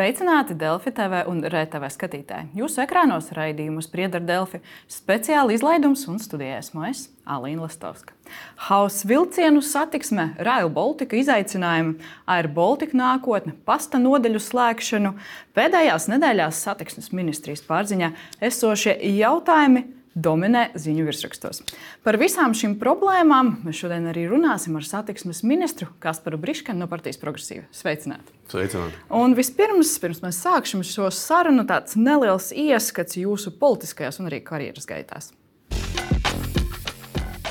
Sveicināti Delfi TV un RTV skatītāji. Jūsu ekrānos raidījumus sprieda ar Delfi speciāli izlaidums un studijā esmu es, Alīna Lastovska. Hausa vilcienu satiksme, Rail Baltica izaicinājumi, Air Baltica nākotne, pasta nodeļu slēgšanu, pēdējās nedēļās satiksmes ministrijas pārziņā esošie jautājumi dominē ziņu virsrakstos. Par visām šīm problēmām mēs šodien arī runāsim ar satiksmes ministru Kasparu Briškanu no Partijas Progresīva. Sveicināti! Sveicināti. Un vispirms, pirms mēs sāksim šo sarunu, tāds neliels ieskats jūsu politiskajās un arī karjeras gaitās.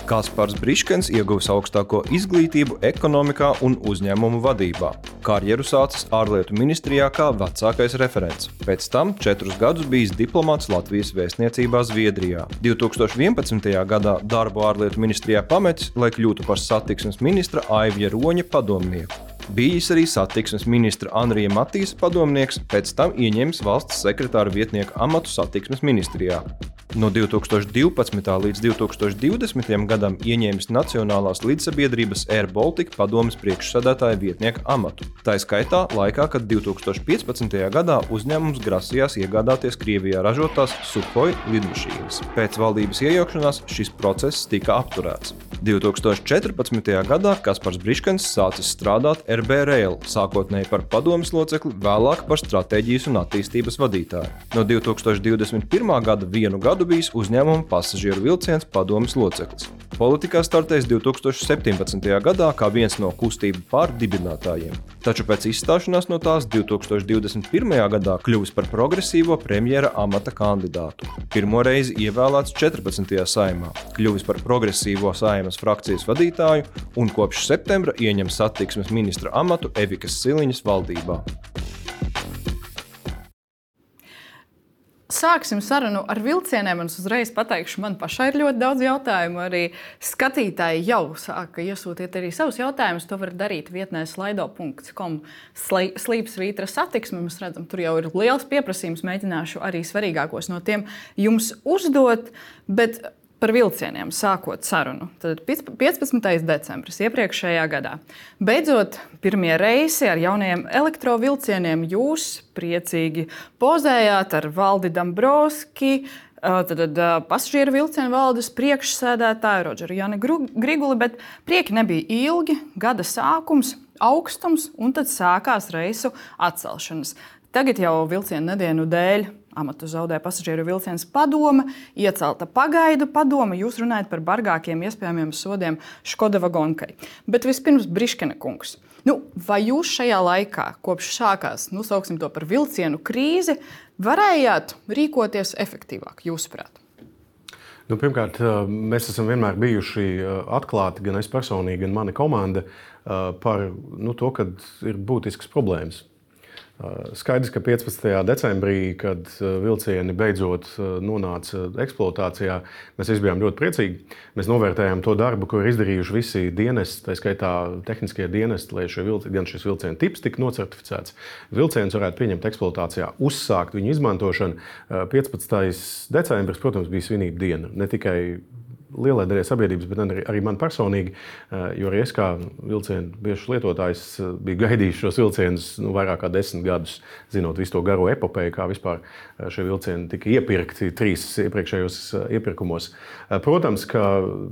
Kaspars Briškens ieguvis augstāko izglītību ekonomikā un uzņēmumu vadībā. Karjeru sācis ārlietu ministrijā kā vecākais referents. Pēc tam četrus gadus bijis diplomāts Latvijas vēstniecībā Zviedrijā. 2011. gadā darbu ārlietu ministrijā pametis, lai kļūtu par satiksmes ministra Aivija Roņa padomnieku. Bijis arī satiksmes ministra Anrija Matīs padomnieks, pēc tam ieņēmis valsts sekretāra vietnieku amatu satiksmes ministrijā. No 2012. līdz 2020. gadam ieņēmis Nacionālās līdzsabiedrības Air Baltica padomas priekšsēdētāja vietnieka amatu. Tā skaitā laikā, kad 2015. gadā uzņēmums grasījās iegādāties Krievijā ražotās Sukhoi lidmašīnas. Pēc valdības iejaukšanās šis process tika apturēts. 2014. gadā Kaspars Briškens sācis strādāt RB Rail, sākotnēji par padomus locekli, vēlāk par stratēģijas un attīstības vadītāju. No 2021. gada vienu gadu bijis uzņēmuma pasažieru vilciens padomes loceklis. Politikā startējis 2017. gadā kā viens no kustību pārdibinātājiem, taču pēc izstāšanās no tās 2021. gadā kļuvis par progresīvo premjera amata kandidātu. Pirmo reizi ievēlēts 14. saimā, kļuvis par progresīvo saimas frakcijas vadītāju un kopš septembra ieņem satiksmes ministra amatu Evikas Siliņas valdībā. Sāksim sarunu ar vilcieniem. Es uzreiz pateikšu, man pašai ir ļoti daudz jautājumu. Arī skatītāji jau sāka iesūtīt arī savus jautājumus. To var darīt vietnē slaido.com. Slīpsvītra satiksme. Mēs redzam, tur jau ir liels pieprasījums. Mēģināšu arī svarīgākos no tiem jums uzdot. Bet par vilcieniem sākot sarunu. Tad 15. decembris iepriekšējā gadā. Beidzot, pirmie reisi ar jaunajiem elektrovilcieniem jūs priecīgi pozējāt ar Valdi Dombrovski. Tad, pasažieru vilcienu valdes priekšsēdētāju Rodžeru Jani Griguli, bet prieki nebija ilgi. Gada sākums, augstums un tad sākās reisu atcelšanas. Tagad jau vilcienu nedienu dēļ amatu zaudēja pasažieru vilciens padome, iecelta pagaidu padome. Jūs runājat par bargākiem iespējamiem sodiem Škoda vagonkai. Bet vispirms Briškena kungs. Nu, vai jūs šajā laikā, kopš sākās, nu, sauksim to par vilcienu krīzi, varējāt rīkoties efektīvāk, jūsuprāt? Nu, pirmkārt, mēs esam vienmēr bijuši atklāti, gan es personīgi, gan mana komanda, par nu, to, ka ir būtiskas problēmas Skaidrs, ka 15. decembrī, kad vilcieni beidzot nonāca eksploatācijā, mēs visi bijām ļoti priecīgi. Mēs novērtējām to darbu, ko ir izdarījuši visi dienesti, tā skaitā tehniskie dienesti, lai vilci, gan šis vilciena tips tiktu nocertificēts, vilciens varētu pieņemt eksploatācijā, uzsākt viņu izmantošanu. 15. decembris, protams, bija svinība diena. Ne tikai lielai daļai sabiedrības, bet arī, arī man personīgi, eh, jo arī es kā vilcienu biežs lietotājs eh, biju gaidījis šos vilcienus nu, vairāk kā desmit gadus, zinot visu to garo epopeju, kā vispār eh, šie vilcieni tika iepirkti trīs iepriekšējos iepirkumos. Protams, ka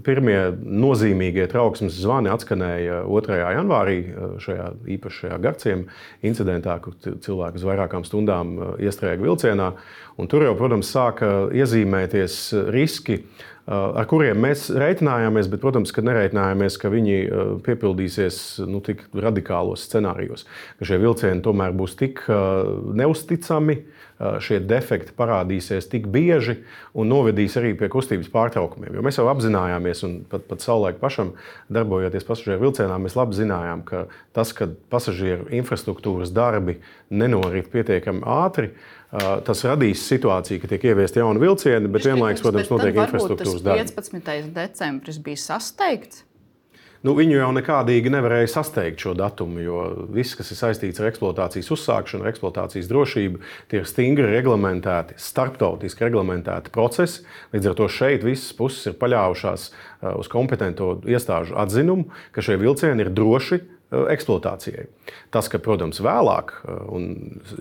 pirmie nozīmīgie trauksmes zvani atskanēja 2. janvārī šajā īpašajā garciem incidentā, kur cilvēki uz vairākām stundām iestrēga vilcienā. Un tur jau, protams, sāka iezīmēties riski ar kuriem mēs reiķinājāmies, bet, protams, ka nereiķinājāmies, ka viņi piepildīsies nu, tik radikālos scenārijos, ka šie vilcieni tomēr būs tik neusticami, šie defekti parādīsies tik bieži un novedīs arī pie kustības pārtraukumiem. Jo mēs jau apzinājāmies, un pat, pat savulaik pašam darbojoties pasažieru vilcienā, mēs labi zinājām, ka tas, ka pasažieru infrastruktūras darbi nenorit pietiekami ātri, tas radīs situāciju, ka tiek ieviesti jauni vilcieni, bet vienlaikus, protams, notiek infrastruktūras darbs. 15. decembris bija sasteigts. Nu, viņu jau nekādīgi nevarēja sasteigt šo datumu, jo viss, kas ir saistīts ar eksploatācijas uzsākšanu, eksploatācijas drošību, tie ir stingri reglamentēti, starptautiski reglamentēti procesi. Līdz ar to šeit visas puses ir paļāvušās uz kompetento iestāžu atzinumu, ka šie vilcieni ir droši eksploatācijai. Tas, ka, protams, vēlāk, un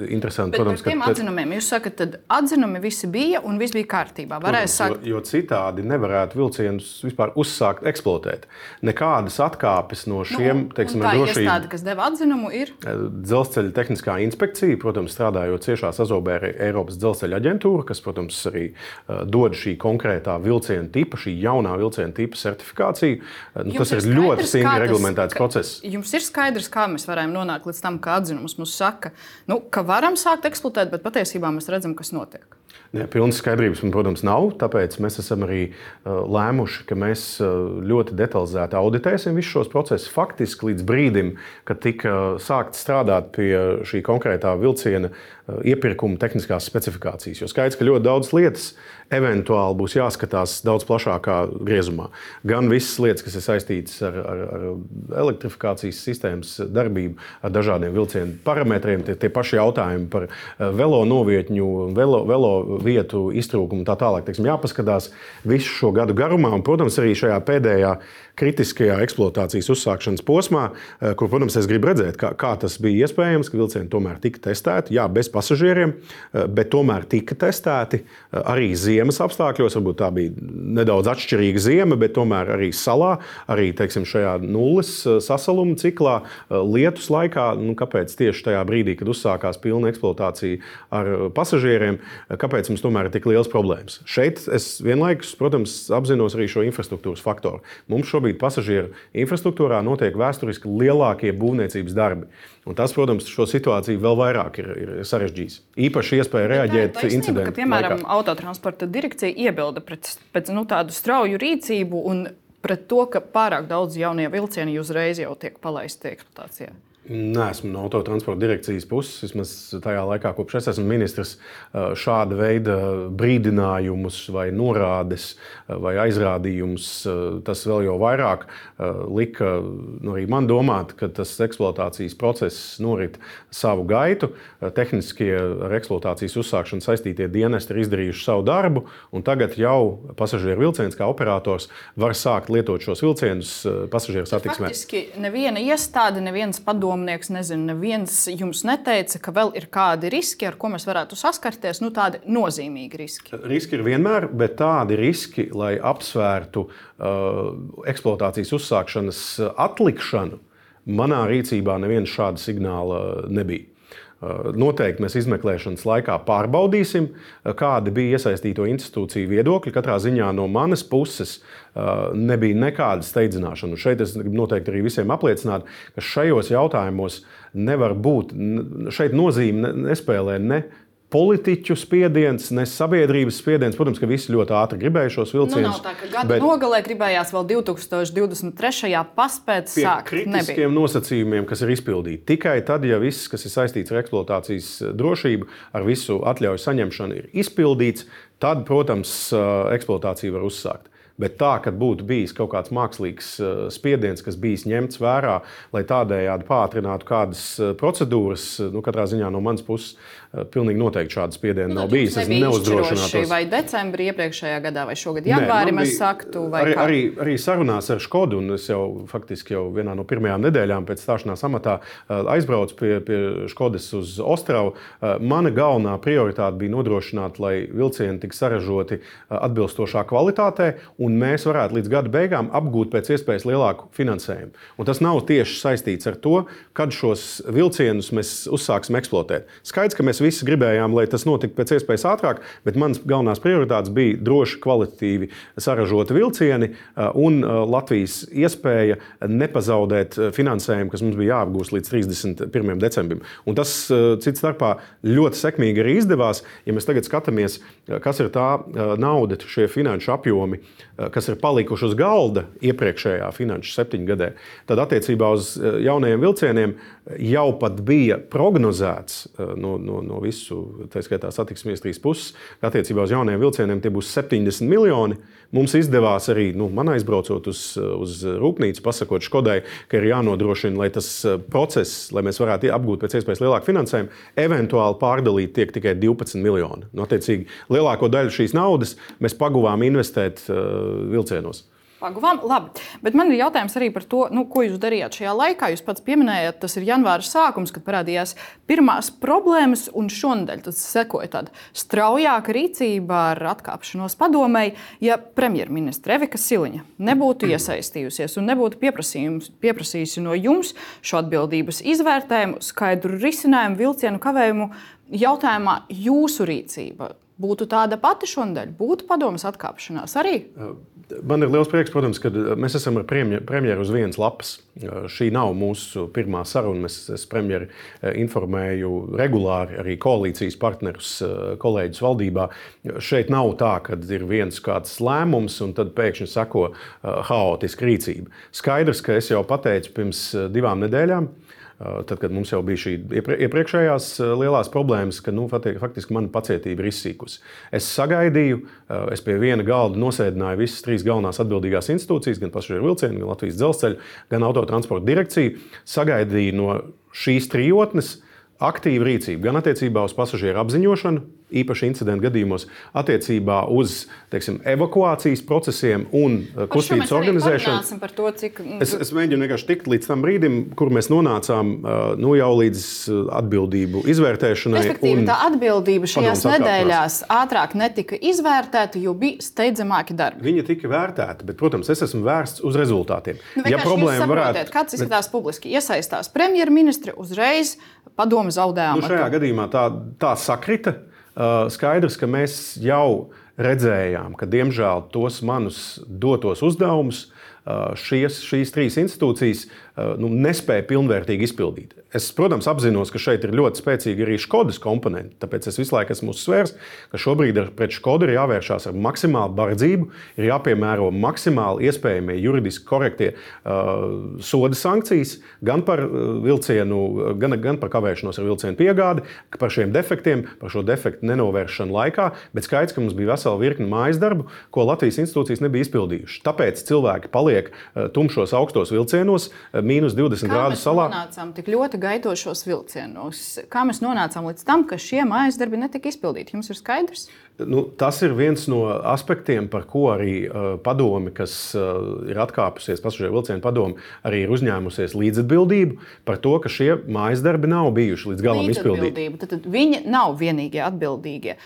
interesanti, Bet protams, ka tiem atzinumiem jūs sakat, tad atzinumi visi bija un viss bija kārtībā. Protams, sākt. jo, jo citādi nevarētu vilcienus vispār uzsākt eksploatēt. Nekādas atkāpes no šiem teiksim, Nu, tā drošības iestāde, kas deva atzinumu, ir Dzelzceļa tehniskā inspekcija, protams, strādājot ciešā sazobē ar Eiropas dzelzceļa aģentūru, kas, protams, arī dod šī konkrētā vilciena tipa, šī jaunā vilciena tipa certifikāciju. Nu, tas ir Jums ļoti skaidrs, stingri kā tas- reglamentēts ka- process. Jums ir skaidrs, kā mēs varam nonākt līdz tam, ka atzinums mums saka, nu, ka varam sākt eksploatēt, bet patiesībā mēs redzam, kas notiek. Nē, pilnas skaidrības, man, protams, nav. Tāpēc mēs esam arī uh, lēmuši, ka mēs uh, ļoti detalizēti auditēsim visus šos procesus. Faktiski līdz brīdim, kad tika sākts strādāt pie šī konkrētā vilciena uh, iepirkuma tehniskās specifikācijas. Jo skaidrs, ka ļoti daudz lietas eventuāli būs jāskatās daudz plašākā griezumā. Gan visas lietas, kas ir saistītas ar, ar, ar elektrifikācijas sistēmas darbību, ar dažādiem vilcienu parametriem, tie, tie paši jautājumi par eh, velo novietņu, velo, velo vietu iztrūkumu un tā tālāk. Teiksim, jāpaskatās visu šo gadu garumā, un, protams, arī šajā pēdējā kritiskajā eksploatācijas uzsākšanas posmā, eh, kur, protams, es gribu redzēt, kā, kā tas bija iespējams, ka vilcieni tomēr tika testēti, jā, bez pasažieriem, eh, bet tomēr tika testēti eh, arī ziemas apstākļos. Varbūt tā bija nedaudz atšķirīga ziema, bet tomēr arī salā, arī teiksim, šajā nulles sasaluma ciklā, lietus laikā. Nu, kāpēc tieši tajā brīdī, kad uzsākās pilna eksploatācija ar pasažieriem, kāpēc mums tomēr ir tik liels problēmas? Šeit es vienlaikus, protams, apzinos arī šo infrastruktūras faktoru. Mums šobrīd pasažieru infrastruktūrā notiek vēsturiski lielākie būvniecības darbi. Un tas, protams, šo situāciju vēl vairāk ir, ir sarežģījis. Īpaši iespēja reaģēt incidentu. ka, piemēram, laikā. autotransporta direkcija iebilda pret, pret nu, tādu strauju rīcību un pret to, ka pārāk daudz jaunie vilcieni uzreiz jau tiek palaisti eksploatācijā. Nē, esmu no autotransporta direkcijas puses. Vismaz tajā laikā, kopš es esmu ministrs, šāda veida brīdinājumus, vai norādes, vai aizrādījumus, tas vēl jau vairāk lika nu, man domāt, ka tas eksploatācijas process norit savu gaitu. Tehniskie ar eksploatācijas uzsākšanu saistītie dienesti ir izdarījuši savu darbu, un tagad jau pasažieru vilciens kā operators var sākt lietot šos vilcienus pasažieru satiksmē. Faktiski neviena iestāde, neviens padomnieks, nezinu, neviens jums neteica, ka vēl ir kādi riski, ar ko mēs varētu saskarties, nu tādi nozīmīgi riski. Riski ir vienmēr, bet tādi riski, lai apsvērtu uh, eksploatācijas uzsākšanas atlikšanu, manā rīcībā neviena šāda signāla nebija. Uh, Noteikti mēs izmeklēšanas laikā pārbaudīsim, uh, kādi bija iesaistīto institūciju viedokļi. Katrā ziņā no manas puses uh, nebija nekāda steidzināšana. Un Šeit es gribu noteikti arī visiem apliecināt, ka šajos jautājumos nevar būt, šeit nozīme ne- nespēlē ne politiķu spiediens, ne sabiedrības spiediens. Protams, ka visi ļoti ātri gribēja šos Nu, vilcienus. nav tā, gada bet... nogalē gribējās vēl 2023. paspēt sākt. Nebija. kritiskiem nosacījumiem, kas ir izpildīti. Tikai tad, ja viss, kas ir saistīts ar eksploatācijas drošību, ar visu atļauju saņemšanu, ir izpildīts, tad, protams, eksploatācija var uzsākt. Bet tā, ka būtu bijis kaut kāds mākslīgs uh, spiediens, kas bijis ņemts vērā, lai tādējādi pātrinātu kādas procedūras, nu, katrā ziņā no manas puses, pilnīgi noteikti šāda spiediena Nu, nav bijis. Es neuzdrošinātos. Vai decembrī iepriekšējā gadā, vai šogad janvārī mēs saktu, vai arī, kā? arī, arī sarunās ar Skodu, un es jau faktiski jau vienā no pirmajām nedēļām pēc stāšanās amatā uh, aizbraucu pie, pie Skodas uz Ostravu. Uh, Mana galvenā prioritāte bija nodrošināt, lai vilcieni tik saražoti atbilstošā kvalitātē, un mēs varētu līdz gada beigām apgūt pēc iespējas lielāku finansējumu. Un tas nav tieši saistīts ar to, kad šos vilcienus mēs uzsāksim eksploatēt. Skaidrs, ka mēs visi gribējām, lai tas notiktu pēc iespējas ātrāk, bet mans galvenās prioritātes bija droši, kvalitatīvi saražoti vilcieni uh, un uh, Latvijas iespēja nepazaudēt uh, finansējumu, kas mums bija jāapgūst līdz 31. decembrim. Un tas, cits starpā, ļoti sekmīgi arī izdevās. Ja mēs tagad skatāmies, kas ir tā nauda, šie finanšu apjomi, kas ir palikuši uz galda iepriekšējā finanšu septiņgadē, tad attiecībā uz uh, jaunajiem vilcieniem jau pat bija prognozēts uh, no, no, no visu, tā skaitā satiksmes ministrijas puses, ka attiecībā uz jaunajiem vilcieniem tie būs 70 miljoni. Mums izdevās arī, nu, man aizbraucot uz, uz rūpnīcu, pasakot Škodai, ka ir jānodrošina, lai tas process, lai mēs varētu apgūt pēc iespējas lielāku finansējumu, eventuāli pārdalīt tiek tikai 12 miljoni. Nu, attiecīgi, lielāko daļu šīs naudas mēs paguvām investēt uh, vilcienos. Paguvām, labi. Bet man ir jautājums arī par to, nu, ko jūs darījāt šajā laikā. Jūs pats pieminējāt, tas ir janvāra sākums, kad parādījās pirmās problēmas, un šonadēļ tas sekoja tāda straujāka rīcība ar atkāpšanos padomēji. Ja premjerministra Evika Siliņa nebūtu iesaistījusies un nebūtu pieprasījusi no jums šo atbildības izvērtējumu, skaidru risinājumu, vilcienu kavējumu jautājumā, jūsu rīcība būtu tāda pati šonadēļ, būtu padomas atkāpšanās arī? Man ir liels prieks, protams, ka mēs esam ar premjeru uz vienas lapas. Šī nav mūsu pirmā saruna. Es, premjeru informēju regulāri arī koalīcijas partnerus, kolēģus valdībā. Šeit nav tā, ka ir viens kāds lēmums un tad pēkšņi seko haotiska rīcība. Skaidrs, ka es jau pateicu pirms divām nedēļām, tad, kad mums jau bija šī iepriekšējās lielās problēmas, ka nu, faktiski mana pacietība ir izsīkusi. Es sagaidīju, es pie viena galda nosēdināju visas trīs galvenās atbildīgās institūcijas, gan pasažieru vilcienu, gan Latvijas dzelzceļu, gan autotransporta direkciju. Sagaidīju no šīs trijotnes aktīvu rīcību gan attiecībā uz pasažieru apziņošanu, īpaši incidentu gadījumos, attiecībā uz teiksim, evakuācijas procesiem un uh, kustības organizēšanu. To, cik... es, es mēģinu vienkārši tikt līdz tam brīdim, kur mēs nonācām uh, nu, jau līdz uh, atbildību izvērtēšanai. Respektīvi, tā atbildība šajās nedēļās ātrāk netika izvērtēta, jo bija steidzamāki darbi. Viņa tika vērtēta, bet, protams, es esmu vērsts uz rezultātiem. Nu, ja problēma varētu būt, kāds izskatās bet... publiski, iesaistās premjerministri uzreiz padomu zaudējām. Nu, šajā gadījumā tā, tā sakrita. Uh, skaidrs, ka mēs jau redzējām, ka diemžēl tos manus dotos uzdevumus šies, šīs trīs institūcijas nu, nespēja pilnvērtīgi izpildīt. Es, protams, apzinos, ka šeit ir ļoti spēcīga arī Skodas komponente. Tāpēc es visu laiku esmu uzsvērs, ka šobrīd pret Skodu ir jāvēršās ar maksimālu bardzību, ir jāpiemēro maksimāli iespējamie juridiski korektie uh, soda sankcijas gan par vilcienu, gan, gan par kavēšanos ar vilcienu piegādi, par šiem defektiem, par šo defektu nenovēršanu laikā. Bet skaidrs, ka mums bija vesela virkne mājas darbu, ko Latvijas institūcijas nebija izpildījušas. Tāpēc cilvēki paliek tumšos augstos vilcienos, mīnus 20 grādu salā. Kā nonācām tik ļoti gaitošos vilcienos? Kā mēs nonācām līdz tam, ka šie mājas darbi netika izpildīti? Jums ir skaidrs? Nu, tas ir viens no aspektiem, par ko arī uh, padomi, kas uh, ir atkāpusies, pasažieru vilcienu padomi, arī ir uzņēmusies līdzatbildību par to, ka šie mājas darbi nav bijuši līdz galam izpildīti. Tad, tad viņi nav vienīgie atbildīgie.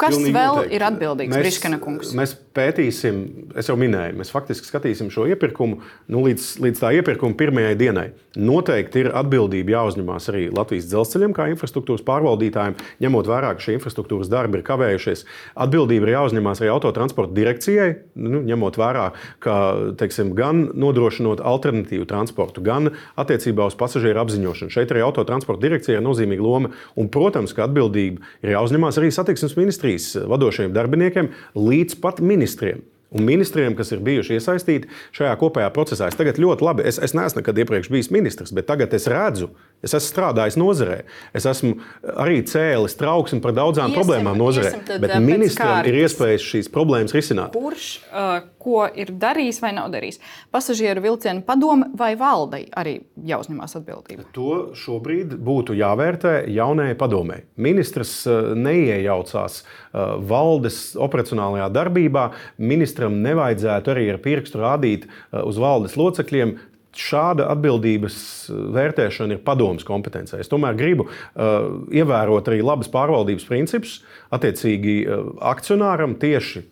Kas Pilnīgi vēl noteikti. ir atbildīgs? Briškana kungs. Mēs pētīsim, es jau minēju, mēs faktiski skatīsim šo iepirkumu nu, līdz, līdz tā iepirkuma pirmajai dienai. Noteikti ir atbildība jāuzņemās arī Latvijas dzelzceļiem, kā infrastruktūras pārvaldītājiem, ņemot vērā, ka šie infrastruktūras darbi ir kavējušies. Atbildība ir jāuzņemās arī autotransporta direkcijai, nu, ņemot vērā, ka teiksim, gan nodrošinot alternatīvu transportu, gan attiecībā uz pasažieru apziņošanu. Šeit arī autotransporta direkcijai ir nozīmīga loma. Un, protams, ka atbildība ir jāuzņemās arī satiksmes ministrijas vadošajiem darbiniekiem līdz pat ministriem un ministriem, kas ir bijuši iesaistīti šajā kopējā procesā. Es tagad ļoti labi, es, es neesmu nekad iepriekš bijis ministrs, bet tagad es redzu, es esmu strādājis nozarē. Es esmu arī cēlis trauksmi par daudzām iesim, problēmām nozarē. Iesim bet ministram ir iespējas šīs problēmas risināt. Kurš uh, ko ir darījis vai nav darījis? Pasažieru vilcienu padome vai valdei arī jāuzņemās atbildība? To šobrīd būtu jāvērtē jaunajai padomē. Ministrs uh, neiejaucās uh, valdes operacionālajā darbībā. Ministra ministram nevajadzētu arī ar pirkstu rādīt uh, uz valdes locekļiem. Šāda atbildības uh, vērtēšana ir padomus kompetencē. Es tomēr gribu uh, ievērot arī labas pārvaldības principus. Attiecīgi, uh, akcionāram tieši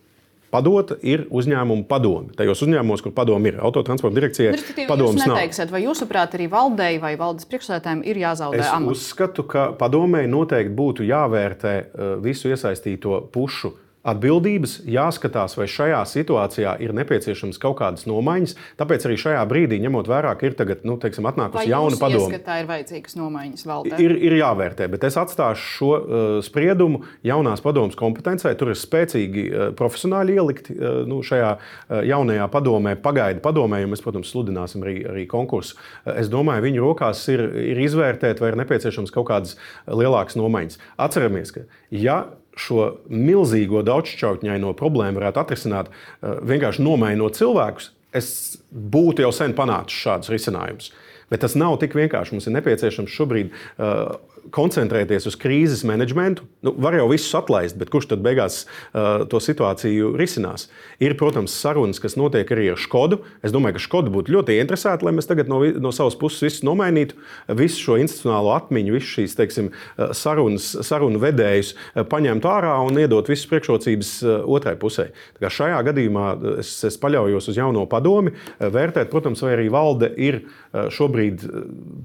padota ir uzņēmuma padome. Tajos uzņēmumos, kur padome ir autotransporta direkcijai, padomus nav. Vai jūsuprāt, arī valdei vai valdes priekšsēdētājiem ir jāzaudē es amats? Es uzskatu, ka padomēji noteikti būtu jāvērtē visu iesaistīto pušu atbildības, jāskatās, vai šajā situācijā ir nepieciešams kaut kādas nomaiņas. Tāpēc arī šajā brīdī, ņemot vērā, ka ir tagad, nu, teiksim, atnākusi jauna padoma, tā ir vajadzīgas nomaiņas valdē. Ir, ir jāvērtē, bet es atstāšu šo uh, spriedumu jaunās padomas kompetencē. Tur ir spēcīgi uh, profesionāļi ielikti uh, nu, šajā uh, jaunajā padomē, pagaidu padomē, jo mēs, protams, sludināsim arī, arī konkursu. Uh, es domāju, viņu rokās ir, ir izvērtēt, vai ir nepieciešams kaut kādas lielākas nomaiņas. Atceramies, ka ja šo milzīgo daudzšķautņaino problēmu varētu atrisināt eh, vienkārši nomainot cilvēkus, es būtu jau sen panācis šādus risinājumus. Bet tas nav tik vienkārši. Mums ir nepieciešams šobrīd uh, koncentrēties uz krīzes menedžmentu. Nu, var jau visus atlaist, bet kurš tad beigās uh, to situāciju risinās? Ir, protams, sarunas, kas notiek arī ar Skodu. Es domāju, ka Skoda būtu ļoti interesēta, lai mēs tagad no, no savas puses visu nomainītu, visu šo institucionālo atmiņu, visas šīs teiksim, sarunas, sarunu vedējus paņemtu ārā un iedot visas priekšrocības otrai pusē. Šajā gadījumā es, es paļaujos uz jauno padomi, vērtēt, protams, vai arī valde ir šobrīd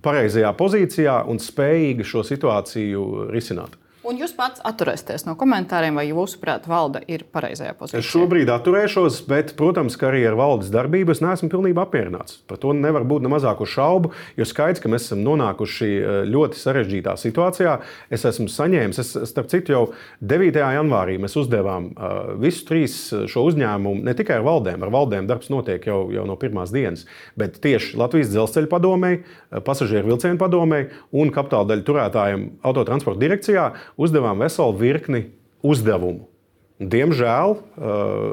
pareizajā pozīcijā un spējīga šo situāciju risināt. Un jūs pats atturēsieties no komentāriem, vai jūsuprāt, valde ir pareizajā pozīcijā? Es šobrīd atturēšos, bet, protams, ka arī ar valdes darbību es neesmu pilnībā apmierināts. Par to nevar būt ne mazāko šaubu, jo skaidrs, ka mēs esam nonākuši eh, ļoti sarežģītā situācijā. Es esmu saņēmis, es, starp citu, jau 9. janvārī mēs uzdevām uh, visus trīs šo uzņēmumu, ne tikai ar valdēm, ar valdēm darbs notiek jau, jau no pirmās dienas, bet tieši Latvijas dzelzceļa padomēji, pasažieru vilcienu padomēji un kapitāla daļu turētājiem autotransporta direkcijā uzdevām veselu virkni uzdevumu. Diemžēl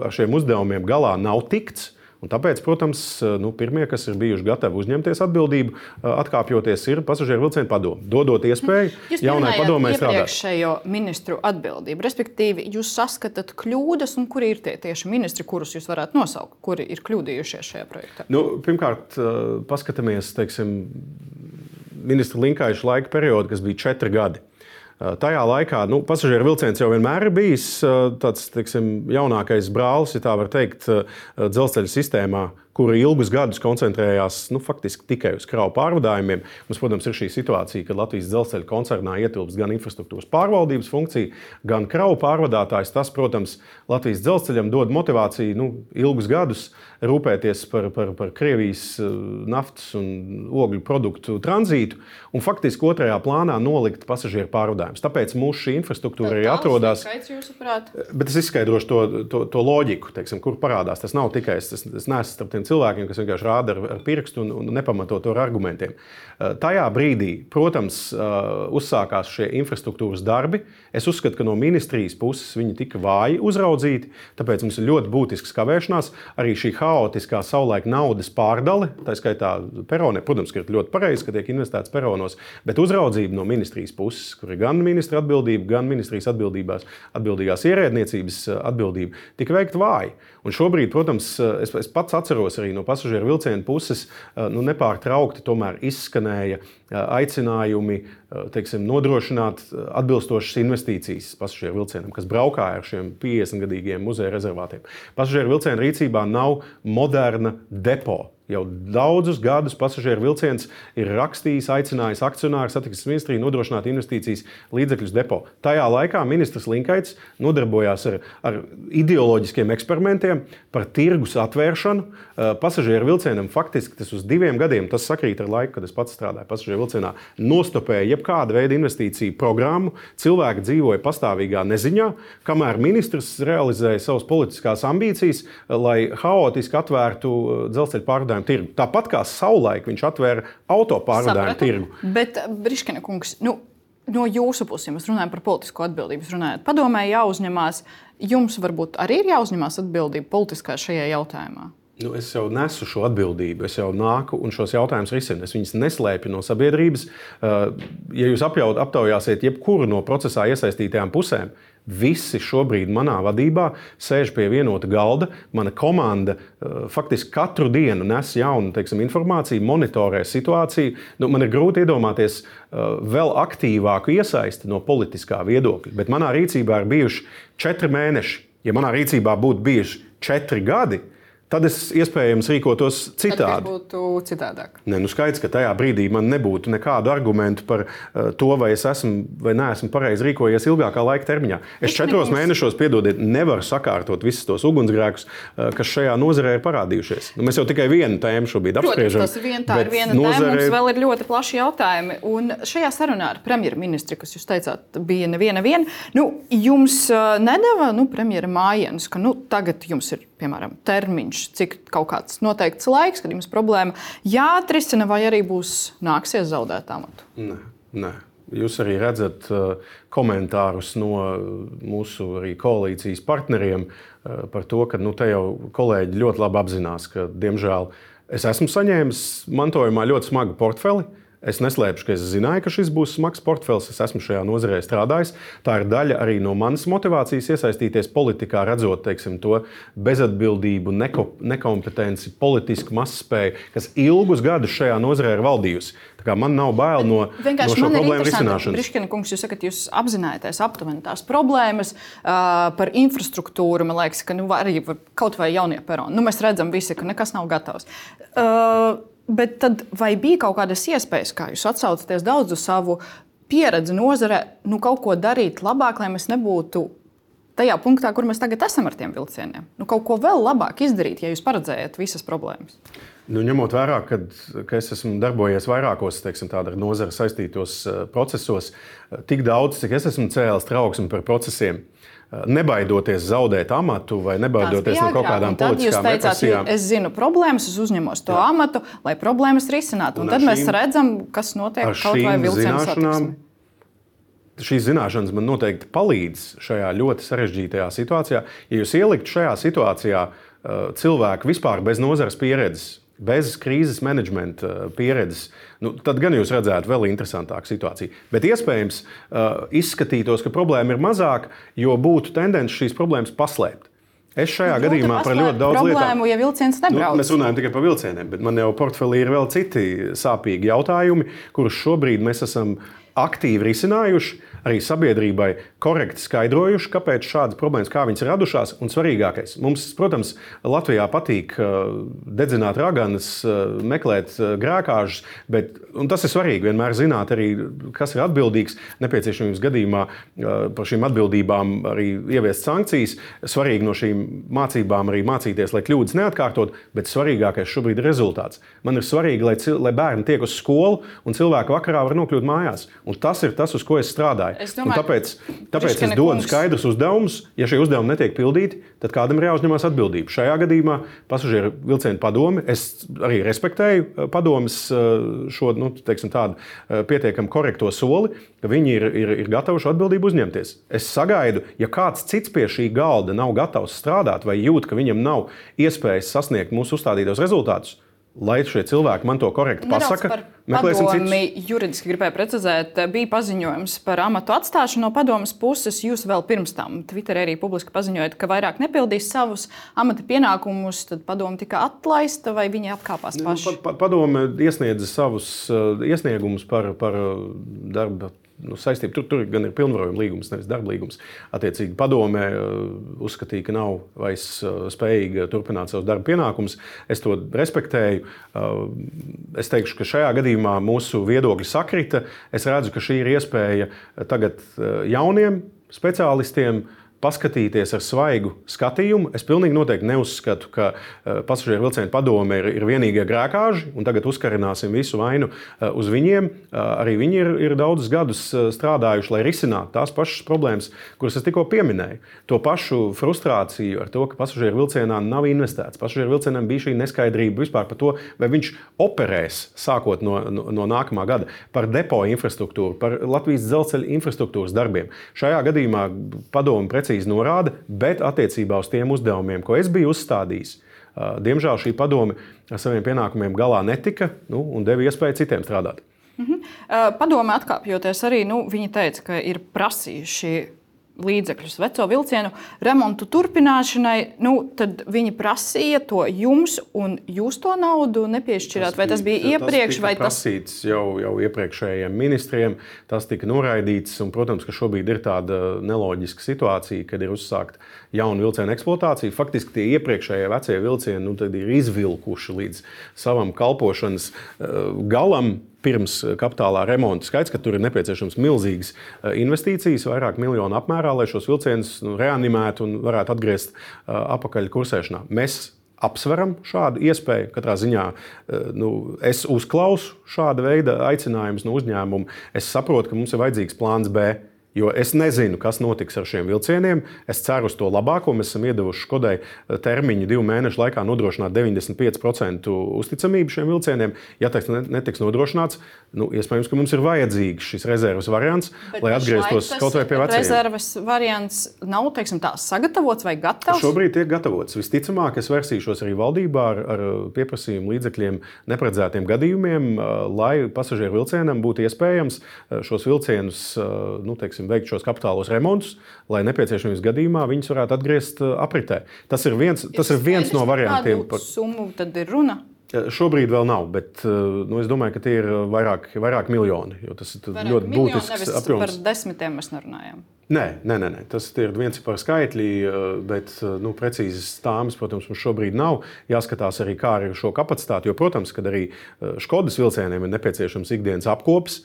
ar šiem uzdevumiem galā nav tikts. Un tāpēc, protams, nu, pirmie, kas ir bijuši gatavi uzņemties atbildību, atkāpjoties, ir pasažieru vilcienu padomu. Dodot iespēju jūs jaunai padomē strādāt. Iepriekšējo ministru atbildību, respektīvi, jūs saskatāt kļūdas, un kuri ir tie tieši ministri, kurus jūs varētu nosaukt, kuri ir kļūdījušies šajā projektā? Nu, pirmkārt, paskatāmies, teiksim, ministra Linkaiša laika periodu, kas bija četri gadi. Tajā laikā nu, pasažieru vilciens jau vienmēr ir bijis tāds teiksim, jaunākais brālis, ja tā var teikt, dzelzceļa sistēmā kura ilgus gadus koncentrējās nu, tikai uz kravu pārvadājumiem. Mums, protams, ir šī situācija, ka Latvijas dzelzceļa koncernā ietilpst gan infrastruktūras pārvaldības funkcija, gan kravu pārvadātājs. Tas, protams, Latvijas dzelzceļam dod motivāciju nu, ilgus gadus rūpēties par, par, par Krievijas eh, naftas un ogļu produktu tranzītu un faktiski otrajā plānā nolikt pasažieru pārvadājumus. Tāpēc mūsu šī infrastruktūra arī atrodas. Bet es izskaidrošu to, to, to loģiku, teiksim, kur parādās. Tas nav tikai es, es, es neesmu cilvēkiem, kas vienkārši rāda ar, ar pirkstu un, un nepamato to ar argumentiem. Eh, tajā brīdī, protams, eh, uzsākās šie infrastruktūras darbi. Es uzskatu, ka no ministrijas puses viņi tika vāji uzraudzīti, tāpēc mums ir ļoti būtisks kavēšanās. Arī šī haotiskā savulaik naudas pārdale, tā skaitā peronē, protams, ir ļoti pareizi, ka tiek investēts peronos, bet uzraudzība no ministrijas puses, kur ir gan ministra atbildība, gan ministrijas atbildībās, atbildīgās ierēdniecības eh, atbildība, tika veikta vāji. Un šobrīd, protams, es, es pats atceros arī no pasažieru vilcienu puses, nu, nepārtraukti izskanēja aicinājumi teiksim, nodrošināt atbilstošas investīcijas pasažieru vilcienam, kas braukā ar šiem 50 gadīgiem muzeja rezervātiem. Pasažieru vilcienu rīcībā nav moderna depo. Jau daudzus gadus pasažieru vilciens ir rakstījis, aicinājis akcionāru satiksmes ministriju nodrošināt investīcijas līdzekļus depo. Tajā laikā ministrs Linkaits nodarbojās ar, ar ideoloģiskiem eksperimentiem par tirgus atvēršanu. Pasažieru vilcienam faktiski tas uz diviem gadiem, tas sakrīt ar laiku, kad es pats strādāju pasažieru vilcienā, nostopēja jebkāda veida investīciju programmu. Cilvēki dzīvoja pastāvīgā neziņā, kamēr ministrs realizēja savas politiskās ambīcijas, lai haotiski atvērtu dzelzceļa pārvadājumu tirgu. Tāpat kā savulaik viņš atvēra auto pārvadājumu tirgu. Bet, Briškina kungs, nu, no jūsu puses, ja mēs runājam par politisko atbildību, runājot, padomē jāuzņemās, jums varbūt arī ir jāuzņemās atbildība politiskā šajā jautājumā. Nu, es jau nesu šo atbildību, es jau nāku un šos jautājumus risinu. Es viņus neslēpju no sabiedrības. Uh, ja jūs apjaut, aptaujāsiet jebkuru no procesā iesaistītajām pusēm, Visi šobrīd manā vadībā sēž pie vienota galda. Mana komanda uh, faktiski katru dienu nes jaunu teiksim, informāciju, monitorē situāciju. Nu, man ir grūti iedomāties uh, vēl aktīvāku iesaisti no politiskā viedokļa, bet manā rīcībā ir bijuši četri mēneši. Ja manā rīcībā būtu bijuši četri gadi, tad es iespējams rīkotos citādi. Tas būtu citādāk. Ne, nu skaidrs, ka tajā brīdī man nebūtu nekādu argumentu par uh, to, vai es esmu vai neesmu pareizi rīkojies ilgākā laika termiņā. Es Viņš četros nebūs... mēnešos, piedodiet, nevaru sakārtot visus tos ugunsgrēkus, uh, kas šajā nozarē ir parādījušies. Nu, mēs jau tikai vienu tēmu šobrīd apspriežam. Tas ir vien, tā ir viena nozare... tēma, mums vēl ir ļoti plaši jautājumi. Un šajā sarunā ar premjerministri, kas jūs teicāt, bija neviena viena, nu, jums uh, nedēva nu, premjera mājienas, ka nu, tagad jums ir piemēram, termiņš, cik kaut kāds noteikts laiks, kad jums problēma jāatrisina, vai arī būs nāksies zaudēt amatu? Nē, nē. Jūs arī redzat uh, komentārus no mūsu koalīcijas partneriem uh, par to, ka nu, te jau kolēģi ļoti labi apzinās, ka, diemžēl, es esmu saņēmis mantojumā ļoti smagu portfeli Es neslēpšu, ka es zināju, ka šis būs smags portfels. Es esmu šajā nozarē strādājis. Tā ir daļa arī no manas motivācijas iesaistīties politikā, redzot teiksim, to bezatbildību, neko, nekompetenci, politisku mazspēju, kas ilgus gadus šajā nozarē ir valdījusi. Man nav bail no, no šo problēmu risināšanas. Briškina kungs, jūs sakat, jūs apzināties aptuveni tās problēmas uh, par infrastruktūru. Man liekas, ka nu, arī kaut vai jaunie peroni. Nu, mēs redzam, visi, ka nekas nav gatavs. Uh, Bet tad vai bija kaut kādas iespējas, kā jūs atsaucaties daudz uz savu pieredzi nozarē, nu, kaut ko darīt labāk, lai mēs nebūtu tajā punktā, kur mēs tagad esam ar tiem vilcieniem? Nu, kaut ko vēl labāk izdarīt, ja jūs paredzējat visas problēmas. Nu, ņemot vērā, ka, ka es esmu darbojies vairākos teiksim, ar nozari saistītos uh, procesos, uh, tik daudz, cik es esmu cēlis trauksmi par procesiem, nebaidoties zaudēt amatu vai nebaidoties no kaut kādām politiskām represijām. Es zinu problēmas, es uzņemos to Jā. amatu, lai problēmas risinātu. Un, un tad šīm, mēs redzam, kas notiek kaut vai satiksmē. Šīs zināšanas man noteikti palīdz šajā ļoti sarežģītajā situācijā. Ja jūs ieliktu šajā situācijā cilvēku vispār bez nozares pieredzes, bez krīzes menedžmenta uh, pieredzes, nu, tad gan jūs redzētu vēl interesantāku situāciju. Bet iespējams, uh, izskatītos, ka problēma ir mazāka, jo būtu tendence šīs problēmas paslēpt. Es šajā Ļoti gadījumā par ļoti daudz problēmu, lietām. Ja vilciens nebrauc. Nu, mēs runājam tikai par vilcieniem, bet man jau portfelī ir vēl citi sāpīgi jautājumi, kurus šobrīd mēs esam aktīvi risinājuši arī sabiedrībai korekti skaidrojuši, kāpēc šādas problēmas, kā viņas radušās. Un svarīgākais, mums, protams, Latvijā patīk uh, dedzināt raganas, uh, meklēt uh, grēkāžus, bet tas ir svarīgi vienmēr zināt arī, kas ir atbildīgs. Nepieciešamības gadījumā par šīm atbildībām arī ieviest sankcijas. Svarīgi no šīm mācībām arī mācīties, lai kļūdas neatkārtot, bet svarīgākais šobrīd ir rezultāts. Man ir svarīgi, lai, lai bērni tiek uz skolu un cilvēki vakarā var nokļūt mājās. Un tas ir tas, uz ko es strādāju strādāju. Domāju, tāpēc tāpēc es dodu kungs... skaidrus uzdevumus. Ja šie uzdevumi netiek pildīti, tad kādam ir jāuzņemas atbildība. Šajā gadījumā pasažieru vilcienu padome, es arī respektēju eh, padomus eh, šo nu, teiksim, tādu eh, pietiekami korekto soli, ka viņi ir, ir, ir gatavi šo atbildību uzņemties. Es sagaidu, ja kāds cits pie šī galda nav gatavs strādāt vai jūt, ka viņam nav iespējas sasniegt mūsu uzstādītos rezultātus, lai šie cilvēki man to korekti pasaka. Meklēsim padomi, juridiski gribēju precizēt, bija paziņojums par amatu atstāšanu no padomas puses. Jūs vēl pirms tam Twitterī arī publiski paziņojat, ka vairāk nepildīs savus amata pienākumus. Tad padoma tika atlaista vai viņi atkāpās nu, paši? Nu, pa, pa, padome iesniedza savus uh, iesniegumus par, par darba nu, saistība. Tur, tur gan ir pilnvarojuma līgums, nevis darba līgums. Attiecīgi, padomē uh, uzskatīja, ka nav vairs uh, spējīga turpināt savus darba pienākumus. Es to respektēju. Uh, es teikšu, ka šajā gadījumā mūsu viedokļi sakrita. Es redzu, ka šī ir iespēja tagad jauniem speciālistiem paskatīties ar svaigu skatījumu. Es pilnīgi noteikti neuzskatu, ka uh, pasažieru vilcienu padome ir, ir vienīgie grēkāži, un tagad uzkarināsim visu vainu uh, uz viņiem. Uh, arī viņi ir, ir daudzus gadus strādājuši, lai risinātu tās pašas problēmas, kuras es tikko pieminēju. To pašu frustrāciju ar to, ka pasažieru vilcienā nav investēts. Pasažieru vilcienam bija šī neskaidrība vispār par to, vai viņš operēs sākot no, no, no nākamā gada, par depo infrastruktūru, par Latvijas dzelzceļa infrastruktūras darbiem. Šajā gadījumā padomu precīzi norāda, bet attiecībā uz tiem uzdevumiem, ko es biju uzstādījis, diemžēl šī padome ar saviem pienākumiem galā netika nu, un deva iespēju citiem strādāt. Mhm. Padome atkāpjoties arī, nu, viņi teica, ka ir prasījuši līdzekļus veco vilcienu remontu turpināšanai, nu, tad viņi prasīja to jums, un jūs to naudu nepiešķirāt. Vai tas bija tas iepriekš? Tas tika prasīts tas... jau, jau iepriekšējiem ministriem, tas tika noraidīts. Un, protams, ka šobrīd ir tāda neloģiska situācija, kad ir uzsākta jauna vilciena eksploatācija. Faktiski tie iepriekšējie vecie vilcieni nu, ir izvilkuši līdz savam kalpošanas uh, galam pirms eh, kapitālā remonta. Skaidrs, ka tur ir nepieciešams milzīgas eh, investīcijas, vairāk miljonu apmērā, lai šos vilcienus nu, reanimētu un varētu atgriezt eh, atpakaļ kursēšanā. Mēs apsveram šādu iespēju. Katrā ziņā nu, es uzklausu šāda veida aicinājumus no uzņēmuma. Es saprotu, ka mums ir vajadzīgs plāns B. Jo es nezinu, kas notiks ar šiem vilcieniem. Es ceru uz to labāko. Mēs esam iedavuši Škodai eh, termiņu divu mēnešu laikā nodrošināt 95% uzticamību šiem vilcieniem. Ja tas netiks nodrošināts, nu, iespējams, ka mums ir vajadzīgs šis rezerves variants, Bet lai atgrieztos kaut vai pie veciem. Rezerves variants nav teiksim, tā, sagatavots vai gatavs? Šobrīd tiek gatavots. Visticamāk, es versīšos arī valdībā ar, ar pieprasījumu līdzekļiem neparedzētiem gadījumiem, eh, lai pasažieru vilcienam būtu iespējams eh, šos vilcienus nu, teiksim, teiksim, veikt šos kapitālos remontus, lai nepieciešamības gadījumā viņus varētu atgriezt uh, apritē. Tas ir viens, tas ir viens no variantiem. Par summu tad ir runa. Šobrīd vēl nav, bet uh, nu, es domāju, ka tie ir vairāk, vairāk miljoni. Tas ir vairāk ļoti būtisks apjoms. Par desmitiem mēs nerunājam. Nē, nē, nē, nē, tas ir viens par skaitļi, eh, bet eh, nu, precīzas stāmas, protams, mums šobrīd nav. Jāskatās arī, kā ar šo kapacitāti. Jo, protams, kad arī eh, vilcieniem ir nepieciešams ikdienas apkops,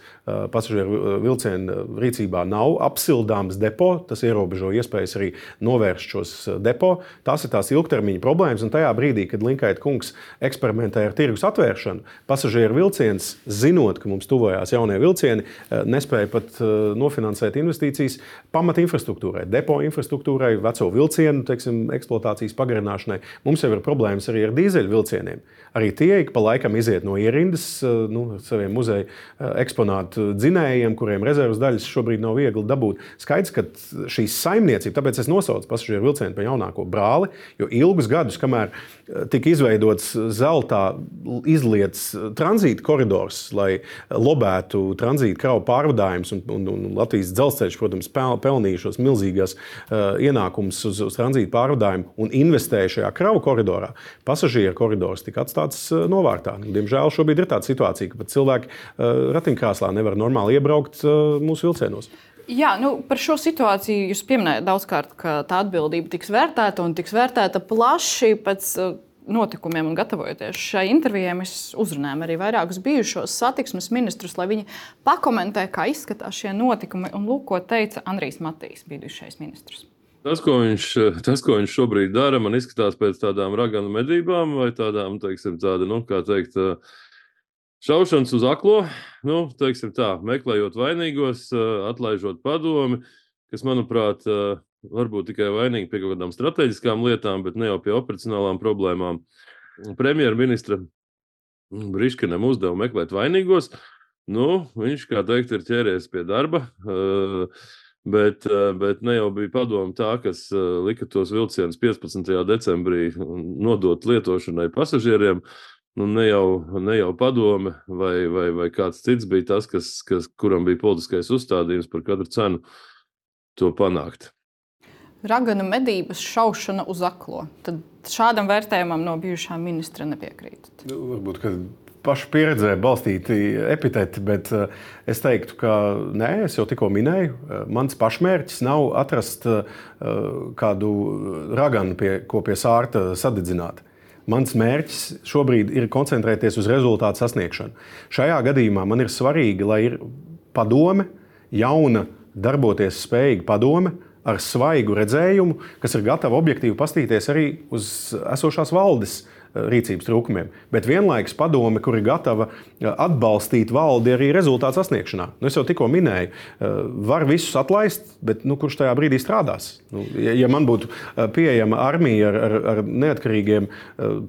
pasažieru vilcienu rīcībā nav apsildāms depo. Tas ierobežo iespējas arī novērst šos depo. Tās ir tās ilgtermiņa problēmas. Un tajā brīdī, kad Linkaita kungs eksperimentē ar tirgus atvēršanu, pasažieru vilciens, zinot, ka mums tuvojās jaunie vilcieni, nespēja pat nofinansēt investīcijas pamata infrastruktūrai, depo infrastruktūrai, veco vilcienu teiksim, eksploatācijas pagarināšanai. Mums jau ir problēmas arī ar dīzeļu vilcieniem. Arī tie ik pa laikam iziet no ierindas eh, nu, saviem muzeja eh, eksponātu dzinējiem, kuriem rezerves daļas šobrīd nav viegli dabūt. Skaidrs, ka šī saimniecība, tāpēc es nosaucu pasažieru vilcienu par jaunāko brāli, jo ilgus gadus, kamēr eh, tika izveidots zeltā izlietas tranzīta koridors, lai lobētu tranzīta kravu pārvadājumus, un, un, un Latvijas dzelzceļš, protams, pelna pelnījušos milzīgās uh, ienākumus uz, uz tranzīta pārvadājumu un investēja šajā kravu koridorā, pasažieru koridors tika atstāts uh, novārtā. Diemžēl šobrīd ir tāda situācija, ka pat cilvēki uh, ratiņkrēslā nevar normāli iebraukt uh, mūsu vilcienos. Jā, nu, par šo situāciju jūs pieminējat daudzkārt, ka tā atbildība tiks vērtēta un tiks vērtēta plaši pēc notikumiem un gatavojoties šai intervijai, mēs uzrunājām arī vairākus bijušos satiksmes ministrus, lai viņi pakomentē, kā izskatās šie notikumi. Un lūk, ko teica Andrijs Matīs, bijušais ministrs. Tas ko, viņš, tas, ko viņš šobrīd dara, man izskatās pēc tādām raganu medībām vai tādām, teiksim, tāda, nu, kā teikt, šaušanas uz aklo, nu, teiksim tā, meklējot vainīgos, atlaižot padomi, kas, manuprāt, varbūt tikai vainīgi pie kaut kādām strateģiskām lietām, bet ne jau pie operacionālām problēmām. Premjerministra Briškinam uzdeva meklēt vainīgos. Nu, viņš, kā teikt, ir ķēries pie darba. Bet, bet ne jau bija padoma tā, kas lika tos vilcienus 15. decembrī nodot lietošanai pasažieriem. Nu, ne, jau, ne jau padome vai, vai, vai kāds cits bija tas, kas, kas, kuram bija politiskais uzstādījums par katru cenu to panākt raganu medības šaušana uz aklo. Tad šādam vērtējumam no bijušā ministra nepiekrītat. Nu, varbūt, ka pašu pieredzē balstīti epiteti, bet uh, es teiktu, ka nē, es jau tikko minēju, uh, mans pašmērķis nav atrast uh, kādu raganu, pie, ko pie sārta sadedzināt. Mans mērķis šobrīd ir koncentrēties uz rezultātu sasniegšanu. Šajā gadījumā man ir svarīgi, lai ir padome, jauna, darboties spējīga padome, ar svaigu redzējumu, kas ir gatava objektīvi pastīties arī uz esošās valdes eh, rīcības trūkumiem, bet vienlaikus padome, kur ir gatava eh, atbalstīt valdi arī rezultātu sasniegšanā. Nu, es jau tikko minēju, eh, var visus atlaist, bet nu, kurš tajā brīdī strādās? Nu, ja, ja man būtu pieejama armija ar, ar, ar neatkarīgiem,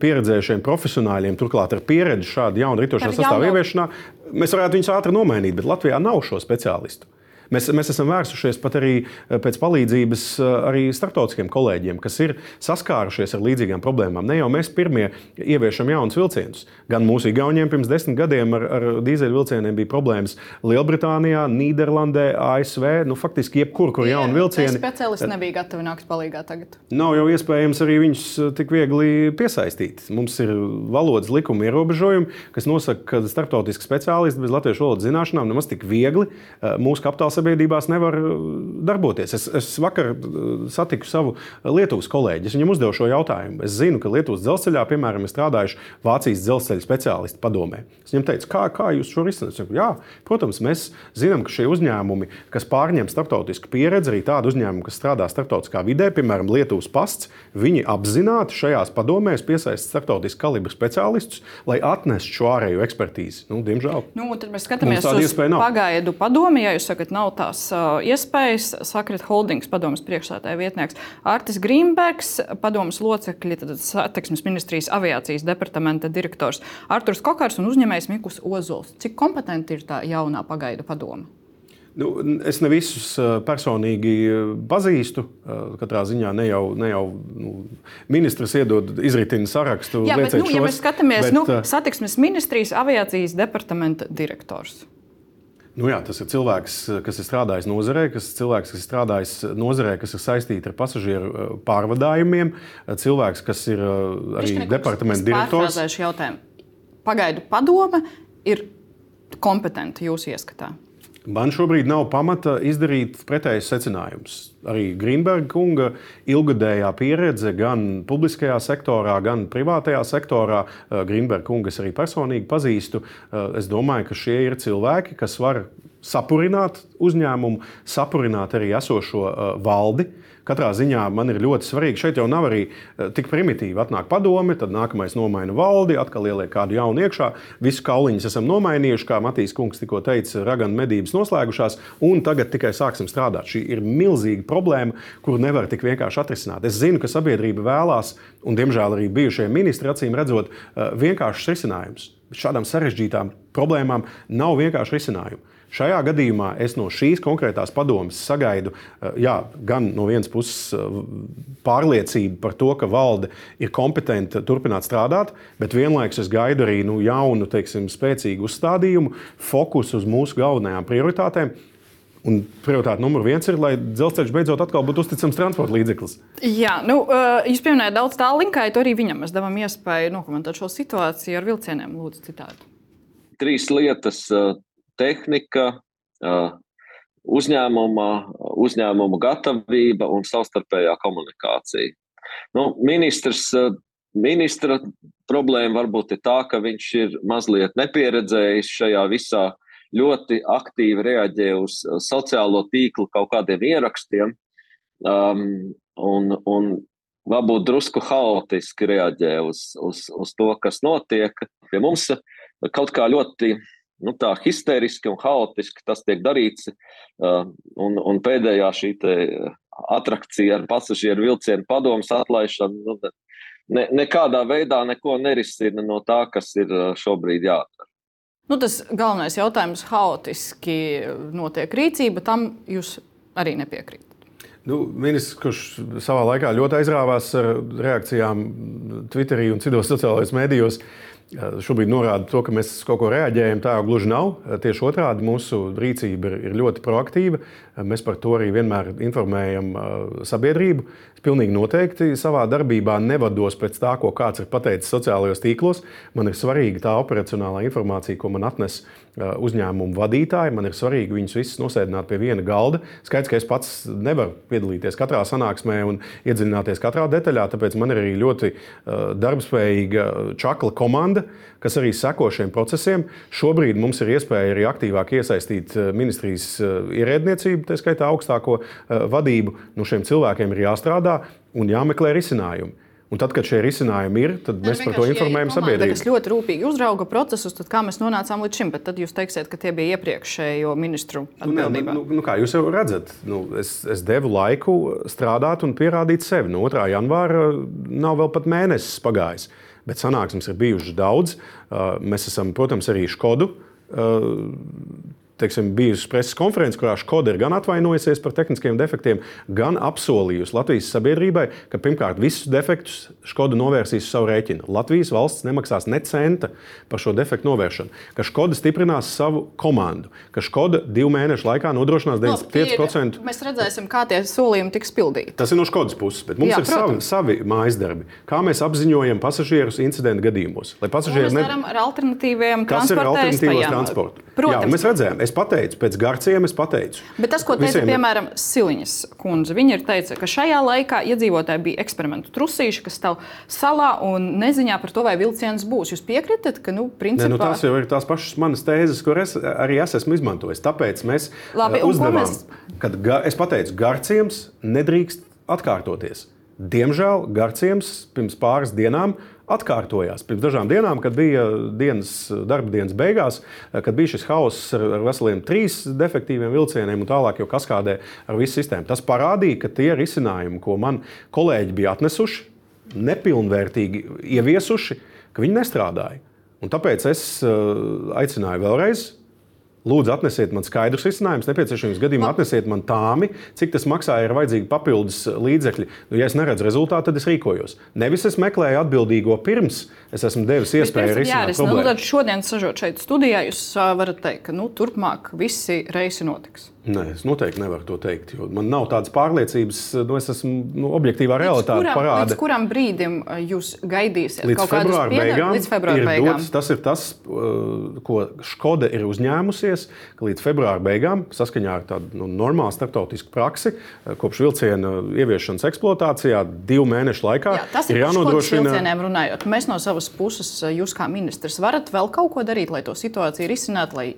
pieredzējušiem profesionāļiem, turklāt ar pieredzi šādu jaunu ritošā sastāvu ieviešanā, mēs varētu viņus ātri nomainīt, bet Latvijā nav šo speciālistu. Mēs, mēs esam vērsušies pat arī eh, pēc palīdzības eh, arī starptautiskiem kolēģiem, kas ir saskārušies ar līdzīgām problēmām. Ne jau mēs pirmie ieviešam jaunus vilcienus. Gan mūsu igauniem pirms desmit gadiem ar, ar dīzeļvilcieniem bija problēmas Lielbritānijā, Nīderlandē, ASV. Nu, faktiski jebkur, kur ir jauni vilcieni. Speciālisti nebija gatavi nākt palīdzīgā tagad. Nav jau iespējams arī viņus eh, tik viegli piesaistīt. Mums ir valodas likuma ierobežojumi, kas nosaka, ka starptautiski speciālisti bez latviešu valodas zināšanām nemaz tik viegli mūsu kapitāla sabiedrībās nevar uh, darboties. Es, es vakar uh, satiku savu Lietuvas kolēģi. Es viņam uzdevu šo jautājumu. Es zinu, ka Lietuvas dzelzceļā, piemēram, ir strādājuši Vācijas dzelzceļa speciālisti padomē. Es viņam teicu, kā, kā jūs šo risināsiet? Jā, protams, mēs zinām, ka šie uzņēmumi, kas pārņem starptautisku pieredzi, arī tādi uzņēmumi, kas strādā starptautiskā vidē, piemēram, Lietuvas pasts, viņi apzināti šajās padomēs piesaista starptautisku kalibru speciālistus, lai atnestu šo ārējo ekspertīzi. Nu, diemžēl. Nu, tad mēs skatāmies uz pagaidu padomu. Ja jūs sakat, nav tās iespējas. Sakrit Holdings padomus priekšsētāja vietnieks Artis Grīmbergs, padomus locekļi, satiksmes ministrijas aviācijas departamenta direktors Arturs Kokars un uzņēmējs Mikus Ozols. Cik kompetenti ir tā jaunā pagaidu padoma? Nu, es ne visus personīgi pazīstu. Katrā ziņā ne jau, ne jau nu, ministrs iedod izritina sarakstu. Jā, bet, nu, šos, ja mēs skatāmies, bet, nu, satiksmes ministrijas aviācijas departamenta direktors. Nu jā, tas ir cilvēks, kas ir strādājis nozarē, kas ir cilvēks, kas ir strādājis nozarē, kas ir saistīts ar pasažieru pārvadājumiem, cilvēks, kas ir arī departamenta direktors. Pagaidu padome ir kompetenta jūsu ieskatā. Man šobrīd nav pamata izdarīt pretējus secinājumus. Arī Grīmberga kunga ilgadējā pieredze gan publiskajā sektorā, gan privātajā sektorā. Eh, Grīmberga kungu es arī personīgi pazīstu. Eh, es domāju, ka šie ir cilvēki, kas var sapurināt uzņēmumu, sapurināt arī esošo eh, valdi. Katrā ziņā man ir ļoti svarīgi. Šeit jau nav arī eh, tik primitīvi. Atnāk padome, tad nākamais nomaina valdi, atkal ieliek kādu jaunu iekšā. Visu kauliņus esam nomainījuši, kā Matīs Kungs tikko teica, raganu medības noslēgušās, un tagad tikai sāksim strādāt. Šī ir milzīga problēma, kuru nevar tik vienkārši atrisināt. Es zinu, ka sabiedrība vēlās, un diemžēl arī bijušie ministri acīm redzot, eh, vienkāršus risinājumus. Šādām sarežģītām problēmām nav vienkārši risinājumu. Šajā gadījumā es no šīs konkrētās padomes sagaidu eh, jā, gan no vienas puses eh, pārliecību par to, ka valde ir kompetenta turpināt strādāt, bet vienlaikus es gaidu arī nu, jaunu, teiksim, spēcīgu uzstādījumu, fokusu uz mūsu galvenajām prioritātēm. Un prioritāte numur viens ir, lai dzelzceļš beidzot atkal būtu uzticams transporta līdzeklis. Jā, nu, eh, jūs pieminējāt daudz tālu linkaitu, arī viņam mēs devām iespēju nokomentēt šo situāciju ar vilcieniem. Lūdzu, citādi. Trīs lietas tehnika, uzņēmuma, uzņēmuma gatavība un savstarpējā komunikācija. Nu, ministrs, ministra problēma varbūt ir tā, ka viņš ir mazliet nepieredzējis šajā visā, ļoti aktīvi reaģē uz sociālo tīklu kaut kādiem ierakstiem um, un, un varbūt drusku haotiski reaģē uz, uz, uz to, kas notiek. Pie mums kaut kā ļoti nu, tā histēriski un haotiski tas tiek darīts. Uh, un, un pēdējā šī attrakcija ar pasažieru vilcienu padomus atlaišanu nu, ne, nekādā veidā neko nerisina no tā, kas ir uh, šobrīd jādara. Nu, tas galvenais jautājums - haotiski notiek rīcība, tam jūs arī nepiekrītat. Nu, ministrs, kurš savā laikā ļoti aizrāvās ar reakcijām Twitterī un citos sociālajos mēdījos, uh, šobrīd norāda to, ka mēs kaut ko reaģējam. Tā jau gluži nav. Tieši otrādi mūsu rīcība ir ļoti proaktīva. Mēs par to arī vienmēr informējam sabiedrību. Es pilnīgi noteikti savā darbībā nevados pēc tā, ko kāds ir pateicis sociālajos tīklos. Man ir svarīga tā operacionālā informācija, ko man atnes uzņēmumu vadītāji. Man ir svarīgi viņus visus nosēdināt pie viena galda. Skaidrs, ka es pats nevaru piedalīties katrā sanāksmē un iedziļināties katrā detaļā, tāpēc man ir arī ļoti darbspējīga čakla komanda, kas arī seko šiem procesiem. Šobrīd mums ir iespēja arī aktīvāk iesaistīt ministrijas ierēdniecību, tā skaitā augstāko vadību. Nu, šiem cilvēkiem ir jāstrādā un jāmeklē risinājumi. Un tad, kad šie risinājumi ir, tad mēs par to informējam ja sabiedrību. Tas ļoti rūpīgi uzrauga procesus, kā mēs nonācām līdz šim, bet tad jūs teiksiet, ka tie bija iepriekšējo ministru atbildībā. Nu, nu, nu, kā jūs jau redzat, nu, es, es devu laiku strādāt un pierādīt sevi. No 2. janvāra nav vēl pat mēnesis pagājis, bet sanāksmes ir bijušas daudz. Uh, mēs esam, protams, arī Škodu uh, teiksim, bijusi preses konference, kurā Škoda ir gan atvainojusies par tehniskiem defektiem, gan apsolījusi Latvijas sabiedrībai, ka pirmkārt visus defektus Škoda novērsīs uz savu rēķinu. Latvijas valsts nemaksās ne centa par šo defektu novēršanu, ka Škoda stiprinās savu komandu, ka Škoda divu mēnešu laikā nodrošinās 95%. No, mēs redzēsim, kā tie solījumi tiks pildīti. Tas ir no Škodas puses, bet mums Jā, ir protams. savi, savi mājas darbi. Kā mēs apziņojam pasažierus incidentu gadījumos? Lai pasažieri ne... ar alternatīviem transporta Protams, Jā, mēs redzējām, es pateicu, pēc garciem es pateicu. Bet tas, ko teica visiem... piemēram Siliņas kundze, viņa ir teica, ka šajā laikā iedzīvotāji bija eksperimentu trusīši, kas stāv salā un neziņā par to, vai vilciens būs. Jūs piekritat, ka, nu, principā... ne, nu tās jau ir tās pašas manas tēzes, kuras es arī es esmu izmantojis. Tāpēc mēs Labi, uzdevām, mēs... kad ga, es pateicu, garciems nedrīkst atkārtoties. Diemžēl Garciems pirms pāris dienām atkārtojās. Pirms dažām dienām, kad bija dienas, darba dienas beigās, kad bija šis hauss ar, ar veseliem trīs defektīviem vilcieniem un tālāk jau kaskādē ar visu sistēmu. Tas parādīja, ka tie risinājumi, ko man kolēģi bija atnesuši, nepilnvērtīgi ieviesuši, ka viņi nestrādāja. Un tāpēc es aicināju vēlreiz Lūdzu, atnesiet man skaidrus risinājumus. Nepieciešams gadījumā atnesiet man tāmi, cik tas maksāja, ir vajadzīgi papildus līdzekļi. Nu, ja es neredzu rezultātu, tad es rīkojos. Nevis es meklēju atbildīgo pirms es esmu devis iespēju risināt nu, problēmu. Nu, tad šodien, sažot šeit studijā, jūs varat teikt, ka nu, turpmāk visi reisi notiks. Nē, es noteikti nevaru to teikt. Man nav tādas pārliecības, nu, es esmu nu, objektīvā realitāte. Parāda. Līdz kuram brīdim jūs gaidīsiet? Līdz februāra beigām. Līdz februāra beigām. Dots, tas ir tas, ko Škoda ir uzņēmusies, ka līdz februāra beigām, saskaņā ar tādu nu, normālu starptautisku praksi, kopš vilciena ieviešanas eksploatācijā, divu mēnešu laikā, Jā, tas ir jānodrošina. Runājot, mēs no savas puses, jūs kā ministrs, varat vēl kaut ko darīt, lai to situāciju risinātu, lai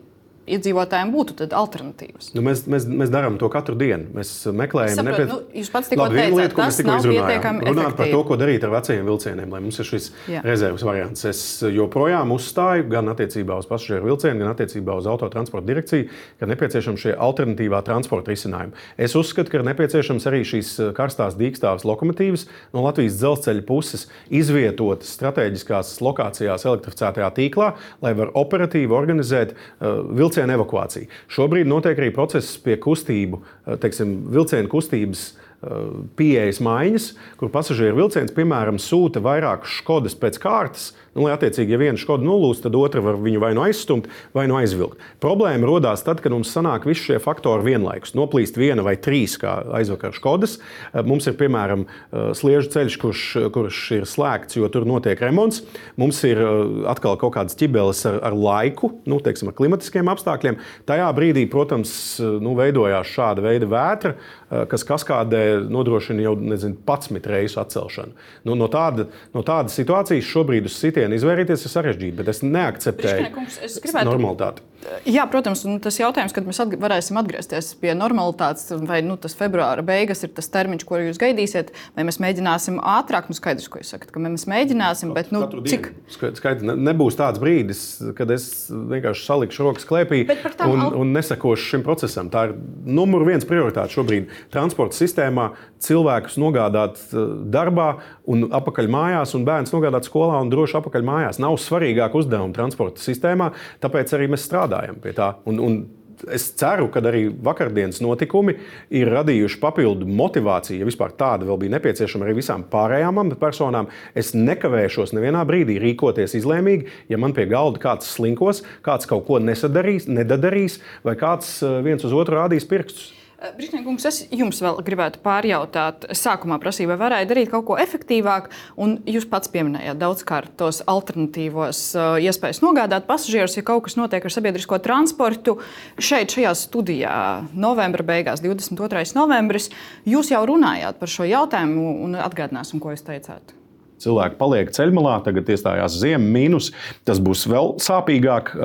iedzīvotājiem būtu alternatīvas. Nu, mēs mēs, mēs darām to katru dienu. Mēs meklējam, kāda ir. Nu, jūs pats tikko teicāt, lieta, tas nav pietiekami. Runāt par to, ko darīt ar vecajiem vilcieniem, lai mums ir šis Jā. rezerves variants. Es joprojām uzstāju gan attiecībā uz pasažieru vilcienu, gan attiecībā uz autotransporta direkciju, ka nepieciešama šie alternatīvā transporta risinājumi. Es uzskatu, ka ir nepieciešams arī šīs karstās dīkstāvas lokomotīvas no Latvijas dzelzceļa puses izvietotas strateģiskās lokācijās elektrificētajā tīklā, lai var operatīvi organizēt uh, vilcienu vilcienu evakuāciju. Šobrīd notiek arī process pie kustību, eh, teiksim, vilcienu kustības eh, pieejas maiņas, kur pasažieru vilciens, piemēram, sūta vairākas škodas pēc kārtas, Nu, lai attiecīgi, ja viena škoda nolūst, tad otra var viņu vai nu aizstumt, vai nu aizvilkt. Problēma radās tad, kad mums sanāk visi šie faktori vienlaikus. Noplīst viena vai trīs, kā aizvakar škodas. Eh, mums ir piemēram eh, sliežu ceļš, kurš, kurš ir slēgts, jo tur notiek remonts. Mums ir eh, atkal kaut kādas ķibeles ar, ar laiku, nu, teiksim, ar klimatiskiem apstākļiem. Tajā brīdī, protams, nu, veidojās šāda veida vētra, kas kaskādē nodrošina jau nezinu, 11 reisu atcelšanu. Nu, no, tāda, no tādas situācijas šobrīd uz sitienu spiedienu izvairīties ir sarežģīti, bet es neakceptēju gribētu... normalitāti. Jā, protams, tas jautājums, kad mēs atg varēsim atgriezties pie normalitātes, vai nu, tas februāra beigas ir tas termiņš, ko jūs gaidīsiet, vai mēs mēģināsim ātrāk, nu skaidrs, ko jūs sakat, ka mēs mēģināsim, bet nu, cik? Skaidrs, nebūs tāds brīdis, kad es vienkārši salikšu rokas klēpī un, un nesakošu šim procesam. Tā ir numur viens prioritāte šobrīd transporta sistēmā cilvēkus nogādāt eh, darbā un atpakaļ mājās, un bērns nogādāt skolā un droši atpakaļ mājās. Nav svarīgāk uzdevumi transporta sistēmā, tāpēc arī mēs strādājam pie tā. Un, un es ceru, ka arī vakardienas notikumi ir radījuši papildu motivāciju, ja vispār tāda vēl bija nepieciešama arī visām pārējām amatpersonām. Es nekavēšos nevienā brīdī rīkoties izlēmīgi, ja man pie galda kāds slinkos, kāds kaut ko nesadarīs, nedadarīs, vai kāds eh, viens uz otru rādīs pirkstus. Eh, Brīsniekums, es jums vēl gribētu pārjautāt. Sākumā prasīja, vai varēja darīt kaut ko efektīvāk, un jūs pats pieminējāt daudzkārt tos alternatīvos uh, iespējas nogādāt pasažierus, ja kaut kas notiek ar sabiedrisko transportu. Šeit, šajā studijā, novembra beigās, 22. novembris, jūs jau runājāt par šo jautājumu, un atgādināsim, ko jūs teicāt. Cilvēki paliek ceļmalā, tagad iestājās ziema, mīnus. Tas būs vēl sāpīgāk.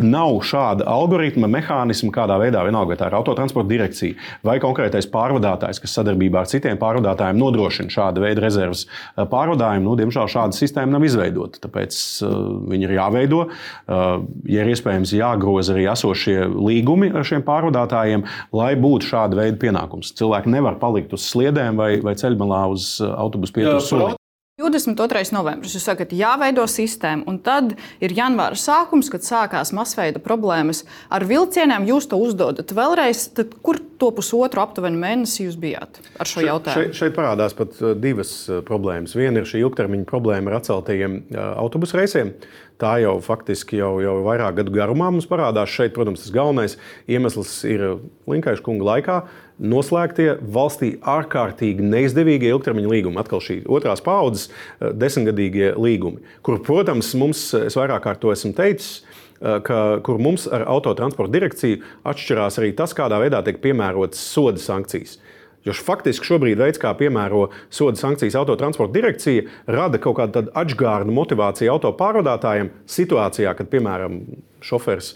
Nav šāda algoritma, mehānisma, kādā veidā vienalga, vai tā ir autotransporta direkcija vai konkrētais pārvadātājs, kas sadarbībā ar citiem pārvadātājiem nodrošina šādu veidu rezerves eh, pārvadājumu. Nu, diemžēl šāda sistēma nav izveidota. Tāpēc uh, viņi ir jāveido. Uh, ja ir iespējams, jāgroza arī esošie līgumi ar šiem pārvadātājiem, lai būtu šāda veida pienākums. Cilvēki nevar palikt uz sliedēm vai, vai ceļmalā uz autobusu pieturas. 22. novembris. Jūs sakat, jāveido sistēma, un tad ir janvāra sākums, kad sākās masveida problēmas ar vilcieniem. Jūs to uzdodat vēlreiz, tad kur to pusotru aptuveni mēnesi jūs bijāt ar šo jautājumu? Šeit, šeit parādās pat uh, divas uh, problēmas. Viena ir šī ilgtermiņa problēma ar atceltajiem uh, autobusu reisiem. Tā jau faktiski jau, jau vairāk gadu garumā mums parādās. Šeit, protams, tas galvenais iemesls ir Linkaiša kunga laikā noslēgtie valstī ārkārtīgi neizdevīgie ilgtermiņa līgumi. Atkal šī otrās paudzes eh, desmitgadīgie līgumi, kur, protams, mums, es vairāk kārt to esmu teicis, eh, ka, kur mums ar autotransporta direkciju atšķirās arī tas, kādā veidā tiek piemērotas soda sankcijas. Jo faktiski šobrīd veids, kā piemēro soda sankcijas autotransporta direkcija, rada kaut kādu atžgārnu motivāciju auto pārvadātājiem situācijā, kad, piemēram, šofers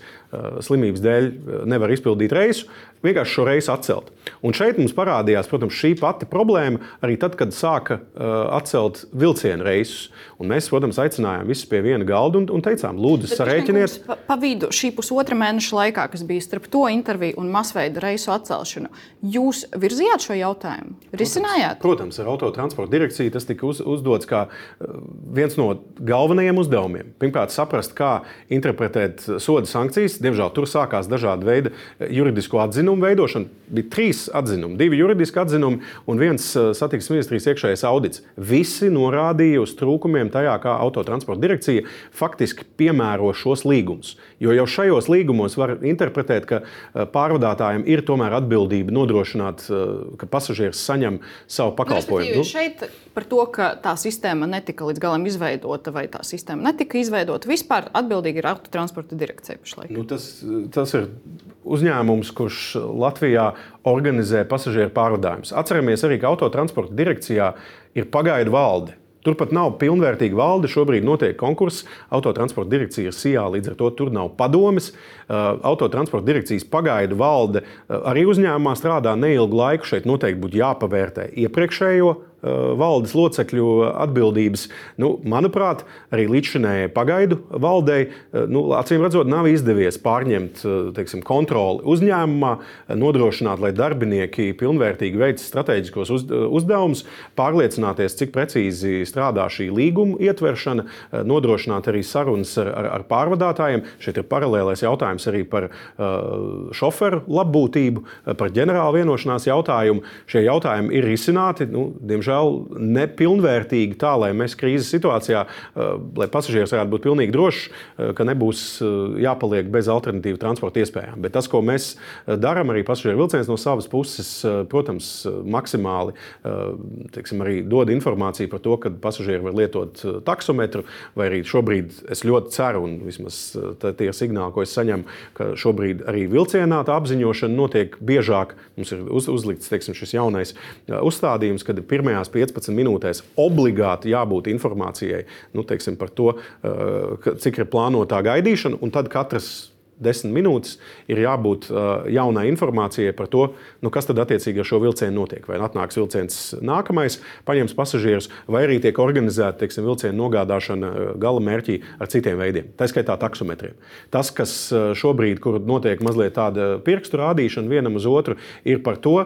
slimības dēļ nevar izpildīt reisu, vienkārši šo reisu atcelt. Un šeit mums parādījās, protams, šī pati problēma arī tad, kad sāka uh, atcelt vilcienu reisus. Un mēs, protams, aicinājām visus pie viena galda un, un teicām, lūdzu, sarēķiniet. Pa, pa vidu šī pusotra mēneša laikā, kas bija starp to interviju un masveida reisu atcelšanu, jūs virzījāt šo jautājumu? Risinājāt? Protams, ar autotransporta direkciju tas tika uz, uzdots kā viens no galvenajiem uzdevumiem. Pirmkārt, saprast, kā interpretēt soda sankcijas. Diemžēl tur sākās dažādi veidi juridisko atzinumu veidošana. Bija trīs atzinumi, divi juridiski atzinumi un viens satiksmes ministrijas iekšējais audits. Visi norādīja uz trūkumiem tajā, kā autotransporta direkcija faktiski piemēro šos līgumus. Jo jau šajos līgumos var interpretēt, ka pārvadātājiem ir tomēr atbildība nodrošināt, ka pasažieris saņem savu pakalpojumu. Nu, šeit par to, ka tā sistēma netika līdz galam izveidota vai tā sistēma netika izveidota, vispār atbildīga ir autotransporta direkcija pašlaik. Nu, tas, tas ir uzņēmums, kurš Latvijā organizē pasažieru pārvadājumus. Atceramies arī, ka autotransporta direkcijā ir pagaidu valde. Turpat nav pilnvērtīga valde. Šobrīd notiek konkurss. Autotransporta direkcija ir SIA, līdz ar to tur nav padomes. Uh, autotransporta direkcijas pagaidu valde uh, arī uzņēmumā strādā neilgu laiku. Šeit noteikti būtu jāpavērtē iepriekšējo valdes locekļu atbildības. Nu, manuprāt, arī līdzšinējai pagaidu valdei, uh, nu, acīm redzot, nav izdevies pārņemt uh, teiksim, kontroli uzņēmumā, nodrošināt, lai darbinieki pilnvērtīgi veic strateģiskos uz, uzdevumus, pārliecināties, cik precīzi strādā šī līguma ietveršana, nodrošināt arī sarunas ar, ar, ar pārvadātājiem. Šeit ir paralēlais jautājums arī par uh, šoferu labbūtību, par ģenerālu vienošanās jautājumu. Šie jautājumi ir risināti. Nu, diemžēl diemžēl, nepilnvērtīgi tā, lai mēs krīzes situācijā, eh, lai pasažieris varētu būt pilnīgi drošs, eh, ka nebūs eh, jāpaliek bez alternatīvu transporta iespējām. Bet tas, ko mēs darām, arī pasažieru vilciens no savas puses, protams, maksimāli teiksim, arī dod informāciju par to, ka pasažieri var lietot taksometru, vai arī šobrīd es ļoti ceru, un vismaz tie signāli, ko es saņemu, ka šobrīd arī vilcienā tā apziņošana notiek biežāk. Mums ir uz, uzlikts teiksim, šis jaunais uzstādījums, kad ir pirmajā pirmajās 15 minūtēs obligāti jābūt informācijai nu, teiksim, par to, eh, cik ir plānotā gaidīšana, un tad katrs desmit minūtes, ir jābūt uh, jaunai informācijai par to, nu, kas tad attiecīgi ar šo vilcienu notiek. Vai atnāks vilciens nākamais, paņems pasažierus, vai arī tiek organizēta teiksim, vilcienu nogādāšana gala mērķī ar citiem veidiem, tā skaitā taksometriem. Tas, kas šobrīd, kur notiek mazliet tāda pirkstu rādīšana vienam uz otru, ir par to,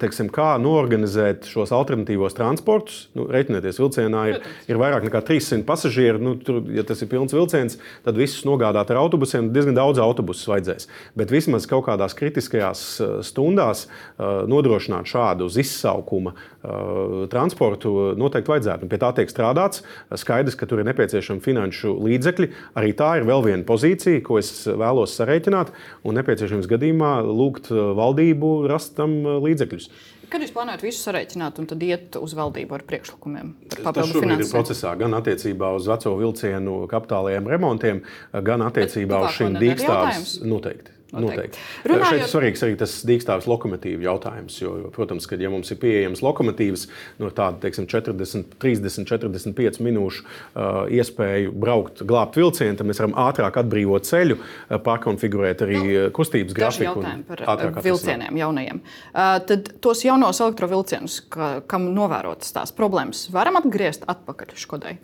teiksim, kā norganizēt šos alternatīvos transportus. Nu, Reiķinieties, vilcienā ir, ir vairāk nekā 300 pasažieru. Nu, tur, ja tas ir pilns vilciens, tad visus nogādāt ar autobusiem diezgan daudz daudz autobusus vajadzēs. Bet vismaz kaut kādās kritiskajās eh, stundās eh, nodrošināt šādu uz izsaukuma eh, transportu noteikti vajadzētu. Un pie tā tiek strādāts. Skaidrs, ka tur ir nepieciešami finanšu līdzekļi. Arī tā ir vēl viena pozīcija, ko es vēlos sarēķināt un nepieciešams gadījumā lūgt valdību rast tam līdzekļus. Kad jūs plānojat visu sarēķināt un tad iet uz valdību ar priekšlikumiem par papildu finansējumu? Tas ir procesā gan attiecībā uz veco vilcienu kapitālajiem remontiem, gan attiecībā Bet, uz šīm dīkstāviem. Noteikti. Noteikti. Runājot... Šeit svarīgs arī tas dīkstāves lokomotīvu jautājums. Jo, protams, ka ja mums ir pieejamas lokomotīvas, no tāda teiksim, 40, 30, 45 minūšu uh, iespēju braukt, glābt vilcienu, tad mēs varam ātrāk atbrīvot ceļu, uh, pārkonfigurēt arī nu, kustības grafiku. Par vilcieniem jaunajiem. Uh, tad tos jaunos elektrovilcienus, ka, kam novērotas tās problēmas, varam atgriezt atpakaļ Škodai.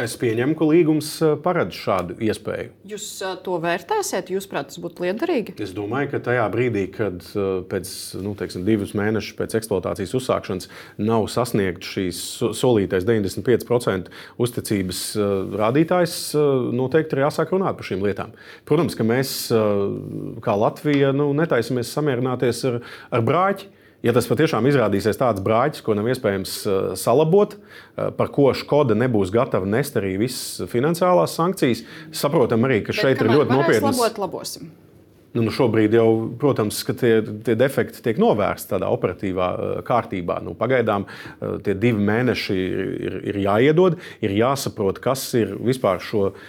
Es pieņemu, ka līgums eh, paredz šādu iespēju. Jūs eh, to vērtēsiet, jūs prāt, tas būtu liederīgi? Es domāju, ka tajā brīdī, kad eh, pēc nu, teiksim, divus mēnešus pēc eksploatācijas uzsākšanas nav sasniegts šīs solītais 95% uzticības rādītājs, noteikti ir jāsāk runāt par šīm lietām. Protams, ka mēs kā Latvija nu, netaisamies samierināties ar, ar brāķi. Ja tas patiešām izrādīsies tāds brāķis, ko nav iespējams uh, salabot, uh, par ko Skoda nebūs gatava nest arī visas finansiālās sankcijas, saprotam arī, ka šeit Bet, ir ļoti nopietnas. Labosim. Nu, nu šobrīd jau, protams, tie, tie defekti tiek novērsti tādā operatīvā uh, kārtībā. Nu, pagaidām uh, tie divi mēneši ir, ir jāiedod, ir jāsaprot, kas ir vispār šo uh,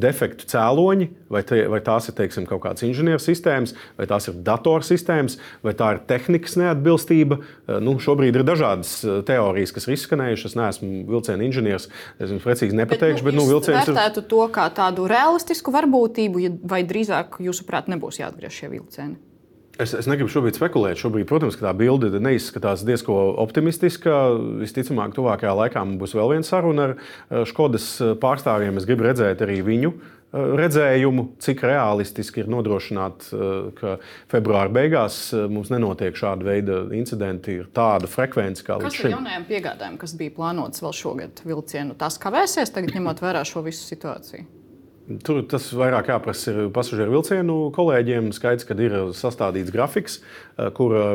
defektu cēloņi, vai, te, vai tās ir teiksim, kaut kādas inženieru sistēmas, vai tās ir datorsistēmas, vai tā ir tehnikas neatbilstība. Nu, šobrīd ir dažādas teorijas, kas ir izskanējušas. Es neesmu vilciena inženieris, es jums precīzi nepateikšu, bet, nu, bet nu, vilciens ir. Vērtētu to kā tādu realistisku varbūtību, vai drīzāk, jūsuprāt, nebūs? Būs jāatgriež šie vilcieni? Es, es negribu šobrīd spekulēt. Šobrīd, protams, tā bilde neizskatās diezgan optimistiska. Visticamāk, tuvākajā laikā mums būs vēl viena saruna ar Skodas pārstāvjiem. Es gribu redzēt arī viņu eh, redzējumu, cik realistiski ir nodrošināt, eh, ka februāra beigās eh, mums nenotiek šāda veida incidenti, ir tāda frekvence kā līdz šim. Kas ar jaunajām piegādēm, kas bija plānotas vēl šogad vilcienu, tās kavēsies tagad ņemot vērā šo visu situāciju? Tur tas vairāk jāprasa pasažieru vilcienu kolēģiem. Skaidrs, ka ir sastādīts grafiks, eh, kur eh,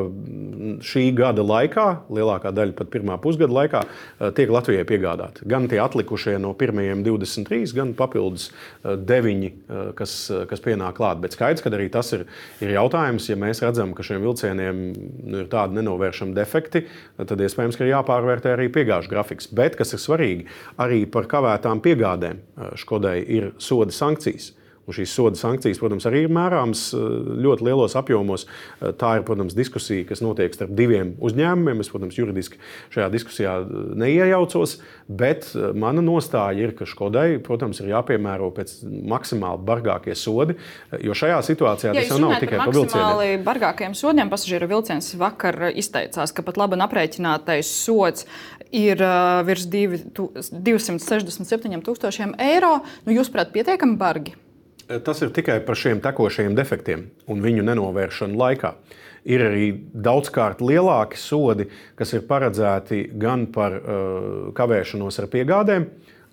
šī gada laikā, lielākā daļa pat pirmā pusgada laikā, eh, tiek Latvijai piegādāti. Gan tie atlikušie no pirmajiem 23, gan papildus 9, kas, kas pienāk klāt. Bet skaidrs, ka arī tas ir, ir jautājums, ja mēs redzam, ka šiem vilcieniem nu, ir tādi nenovēršami defekti, tad iespējams, ka ir jāpārvērtē arī piegāžu grafiks. Bet, kas ir svarīgi, arī par kavētām piegādēm Škodai ir sūdzības soda sankcijas. Un šīs soda sankcijas, protams, arī ir mērāmas eh, ļoti lielos apjomos. Eh, tā ir, protams, diskusija, kas notiek starp diviem uzņēmumiem. Es, protams, juridiski šajā diskusijā eh, neiejaucos, bet mana nostāja ir, ka Škodai, protams, ir jāpiemēro pēc maksimāli bargākie sodi. Jo šajā situācijā ja tas jau nav tikai par vilcieniem. Maksimāli bargākiem sodiem pasažieru vilciens vakar izteicās, ka pat labi aprēķinātais sods ir uh, virs 267 tūkstošiem eiro. Nu, jūs, prāt, pietiekami bargi? Tas ir tikai par šiem tekošajiem defektiem un viņu nenovēršanu laikā. Ir arī daudzkārt lielāki sodi, kas ir paredzēti gan par uh, kavēšanos ar piegādēm,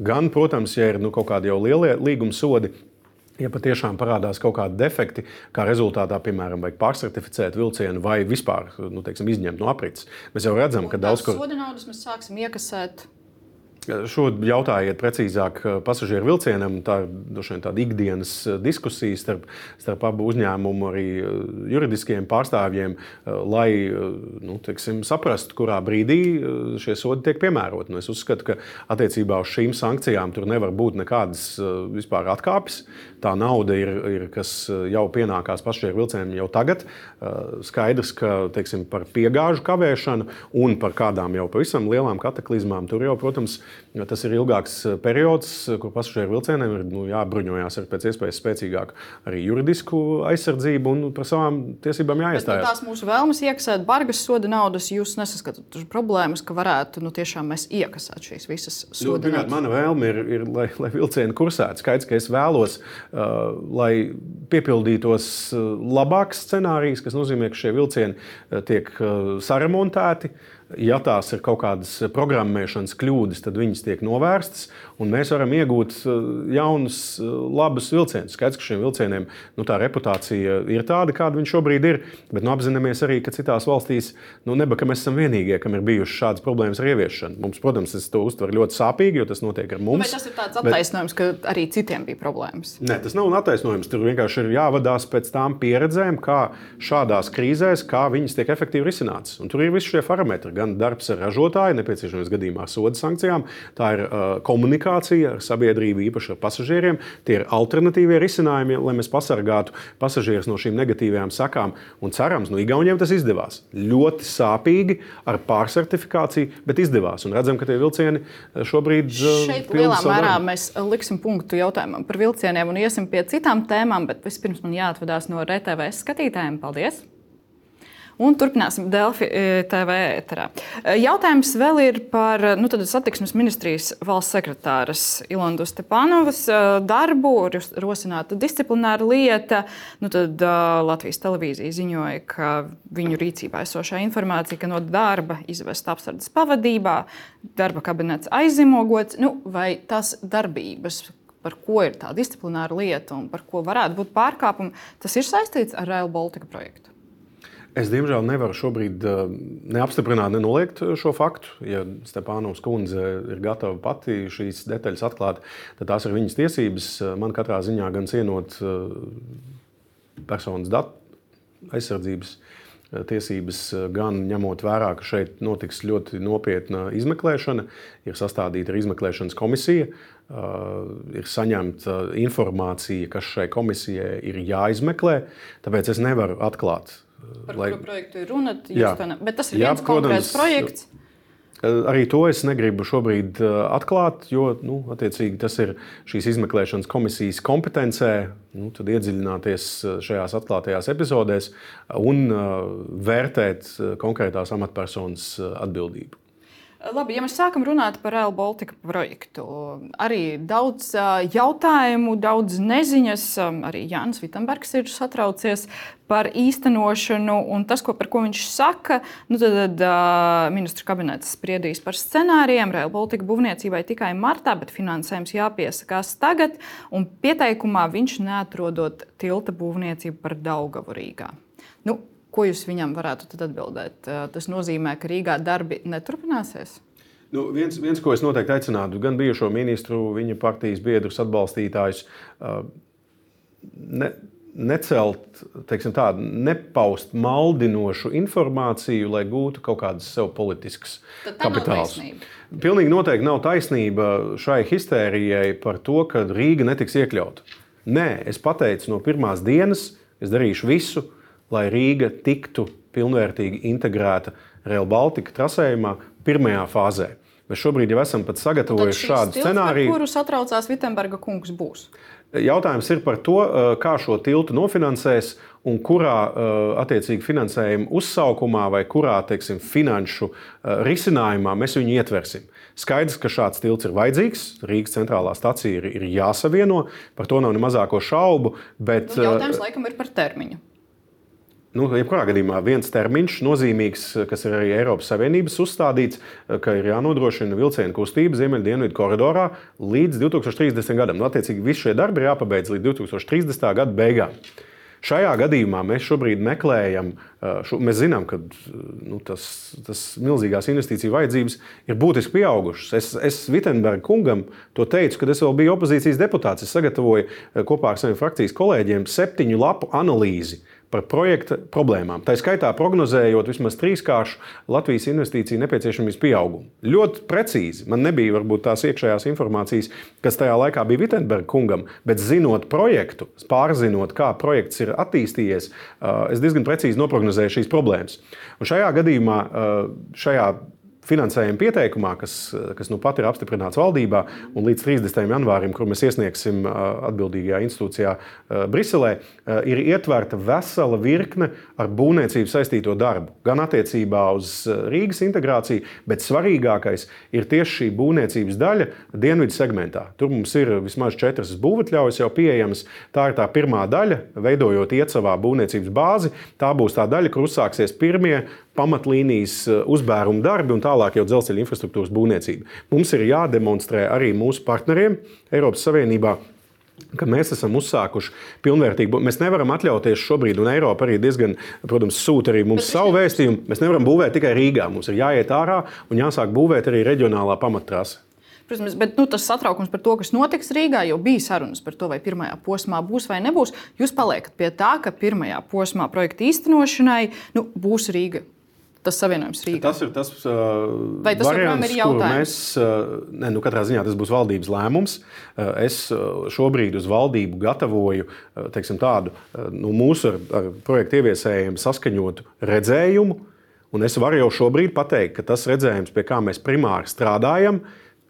gan, protams, ja ir nu, kaut kādi jau lielie līguma sodi, Ja patiešām parādās kaut kādi defekti, kā rezultātā, piemēram, vajag pārcertificēt vilcienu vai vispār nu, teiksim, izņemt no aprits, mēs jau redzam, ka daudz kur. Soda naudas mēs sāksim iekasēt Šo jautājiet precīzāk eh, pasažieru vilcienam. Tā ir tāda ikdienas eh, diskusija starp, starp abu uzņēmumu, arī eh, juridiskiem pārstāvjiem, lai nu, teiksim, saprastu, kurā brīdī šie sodi tiek piemēroti. Nu, es uzskatu, ka attiecībā uz šīm sankcijām tur nevar būt nekādas vispār atkāpes. Tā nauda ir, ir kas jau pienākās pasažieru vilcienam jau tagad. Skaidrs, ka teiksim, par piegāžu kavēšanu un par kādām jau pavisam lielām kataklizmām tur jau, protams, Tas ir ilgāks eh, periods, eh, kur pasažieru vilcieniem ir nu, jābruņojas ar pēc iespējas spēcīgāku arī juridisku aizsardzību un par savām tiesībām jāiestājas. Bet, nu, tās mūsu vēlmes iekasēt bargas soda naudas, jūs nesaskatāt problēmas, ka varētu nu, tiešām mēs iekasēt šīs visas nu, soda nu, naudas. Mana vēlme ir, ir lai, lai vilcieni kursētu. Skaidrs, ka es vēlos, uh, lai piepildītos labāks scenārijs, kas nozīmē, ka šie vilcieni tiek uh, saremontēti. Uh, Ja tās ir kaut kādas programmēšanas kļūdas, tad viņas tiek novērstas, un mēs varam iegūt uh, jaunus, uh, labus vilcienus. Skaidrs, ka šiem vilcieniem nu, tā reputācija ir tāda, kāda viņa šobrīd ir, bet nu, apzināmies arī, ka citās valstīs nu, neba, ka mēs esam vienīgie, kam ir bijušas šādas problēmas ar ieviešanu. Mums, protams, tas to uztver ļoti sāpīgi, jo tas notiek ar mums. Bet tas ir tāds attaisnojums, bet... ka arī citiem bija problēmas. Nē, tas nav attaisnojums. Tur vienkārši ir jāvadās pēc tām pieredzēm, kā šādās krīzēs, kā viņas tiek efektīvi risinātas. Un tur ir visi šie parametri gan darbs ar ražotāju, nepieciešamības gadījumā soda sankcijām, tā ir uh, komunikācija ar sabiedrību, īpaši ar pasažieriem. Tie ir alternatīvie risinājumi, lai mēs pasargātu pasažierus no šīm negatīvajām sakām. Un cerams, nu, Igauniem tas izdevās. Ļoti sāpīgi ar pārsertifikāciju, bet izdevās. Un redzam, ka tie vilcieni šobrīd uh, šeit lielā mērā mēs liksim punktu jautājumam par vilcieniem un iesim pie citām tēmām, bet vispirms man jāatvadās no RTV skatītājiem. Paldies! Un turpināsim Delfi e, TV ēterā. E, jautājums vēl ir par nu, satiksmes ministrijas valsts sekretāras Ilandu Stepanovas e, darbu, rosināta disciplināra lieta. Nu, tad, Latvijas televīzija ziņoja, ka viņu rīcībā esošā informācija, ka no darba izvest apsardzes pavadībā, darba kabinets aizzīmogots, nu, vai tas darbības, par ko ir tā disciplināra lieta un par ko varētu būt pārkāpumi, tas ir saistīts ar Rail Baltica projektu. Es, diemžēl, nevaru šobrīd eh, neapstiprināt, nenoliegt šo faktu. Ja Stepānovs kundze ir gatava pati šīs detaļas atklāt, tad tās ir viņas tiesības. Man katrā ziņā gan cienot eh, personas datu aizsardzības tiesības, gan ņemot vērā, ka šeit notiks ļoti nopietna izmeklēšana, ir sastādīta arī izmeklēšanas komisija, ir saņemta informācija, kas šai komisijai ir jāizmeklē. Tāpēc es nevaru atklāt. Par lai... kuru projektu ir runa? Ne... Bet tas ir Jā, viens konkrēts projekts. Arī to es negribu šobrīd atklāt, jo nu, tas ir šīs izmeklēšanas komisijas kompetencē. Nu, tad iedziļināties šajās atklātajās epizodēs un vērtēt konkrētās amatpersonas atbildību. Labi, ja mēs sākam runāt par Real Baltica projektu, arī daudz jautājumu, daudz neziņas. Arī Jānis Vitsenbergs ir satraucies par īstenošanu un tas, ko, ko viņš saka. Nu, tad, tad ministru kabinets spriedīs par scenārijiem. Real Baltica būvniecībai tikai martā, bet finansējums jāpiesakās tagad. Un pieteikumā viņš neatrodot tilta būvniecību par Daugavu Rīgā. Nu, Ko jūs viņam varētu atbildēt? Tas nozīmē, ka Rīgā darbi neturpināsies? Nu, viens, viens, ko es noteikti aicinātu, gan bijušo ministru, viņa partijas biedrus, atbalstītājus, ne, necelt, teiksim, tādu, nepaust maldinošu informāciju, lai gūtu kaut kādas sev politiskas kapitāls. Pilnīgi noteikti nav taisnība šai histērijai par to, ka Rīga netiks iekļauta. Nē, es pateicu no pirmās dienas, es darīšu visu, lai Rīga tiktu pilnvērtīgi integrēta Rail Baltica trasējumā pirmajā fāzē. Mēs šobrīd jau esam pat sagatavojuši šādu scenāriju. Kuru satraucās Vitsenberga kungs būs? Jautājums ir par to, kā šo tiltu nofinansēs un kurā attiecīgi finansējuma uzsaukumā vai kurā teiksim, finanšu risinājumā mēs viņu ietversim. Skaidrs, ka šāds tilts ir vajadzīgs. Rīgas centrālā stacija ir, ir jāsavieno, par to nav ne mazāko šaubu. Bet, nu, jautājums laikam ir par termiņu. Nu, jebkurā gadījumā viens termiņš, nozīmīgs, kas ir arī Eiropas Savienības uzstādīts, ka ir jānodrošina vilcienu kustība Ziemeļdienvidu koridorā līdz 2030. gadam. Nu, attiecīgi, visi šie darbi ir jāpabeidz līdz 2030. gada beigām. Šajā gadījumā mēs šobrīd meklējam, šo, mēs zinām, ka nu, tas, tas milzīgās investīciju vajadzības ir būtiski pieaugušas. Es, es Vitsenberga kungam to teicu, kad es vēl biju opozīcijas deputāts. Es sagatavoju kopā ar saviem frakcijas kolēģiem septiņu lapu analīzi par projekta problēmām. Tā skaitā prognozējot vismaz trīskāršu Latvijas investīciju nepieciešamības pieaugumu. Ļoti precīzi. Man nebija varbūt tās iekšējās informācijas, kas tajā laikā bija Vitsenberga kungam, bet zinot projektu, pārzinot, kā projekts ir attīstījies, es diezgan precīzi noprognozēju šīs problēmas. Un šajā gadījumā, šajā finansējuma pieteikumā, kas, kas nu pat ir apstiprināts valdībā, un līdz 30. janvārim, kur mēs iesniegsim atbildīgajā institūcijā Briselē, ir ietverta vesela virkne ar būvniecību saistīto darbu. Gan attiecībā uz Rīgas integrāciju, bet svarīgākais ir tieši šī būvniecības daļa dienvidu segmentā. Tur mums ir vismaz četras būvatļaujas jau pieejamas. Tā ir tā pirmā daļa, veidojot iecavā būvniecības bāzi. Tā būs tā daļa, kur uzsāksies pirmie pamatlīnijas eh, uzbēruma darbi un tālāk jau dzelzceļa infrastruktūras būvniecība. Mums ir jādemonstrē arī mūsu partneriem Eiropas Savienībā ka mēs esam uzsākuši pilnvērtīgu. Mēs nevaram atļauties šobrīd, un Eiropa arī diezgan, protams, sūta arī mums Bet savu vēstījumu. Mēs nevaram būvēt tikai Rīgā. Mums ir jāiet ārā un jāsāk būvēt arī reģionālā pamattrasa. Protams, bet nu, tas satraukums par to, kas notiks Rīgā, jau bija sarunas par to, vai pirmajā posmā būs vai nebūs. Jūs paliekat pie tā, ka pirmajā posmā projekta īstenošanai nu, būs Rīga tas savienojums Rīgā. Tas ir tas, uh, Vai tas variants, ir jautājums? Mēs, uh, ne, nu, katrā ziņā tas būs valdības lēmums. Uh, es uh, šobrīd uz valdību gatavoju uh, teiksim, tādu uh, nu, mūsu ar, ar projektu ieviesējiem saskaņotu redzējumu. Un es varu jau šobrīd pateikt, ka tas redzējums, pie kā mēs primāri strādājam,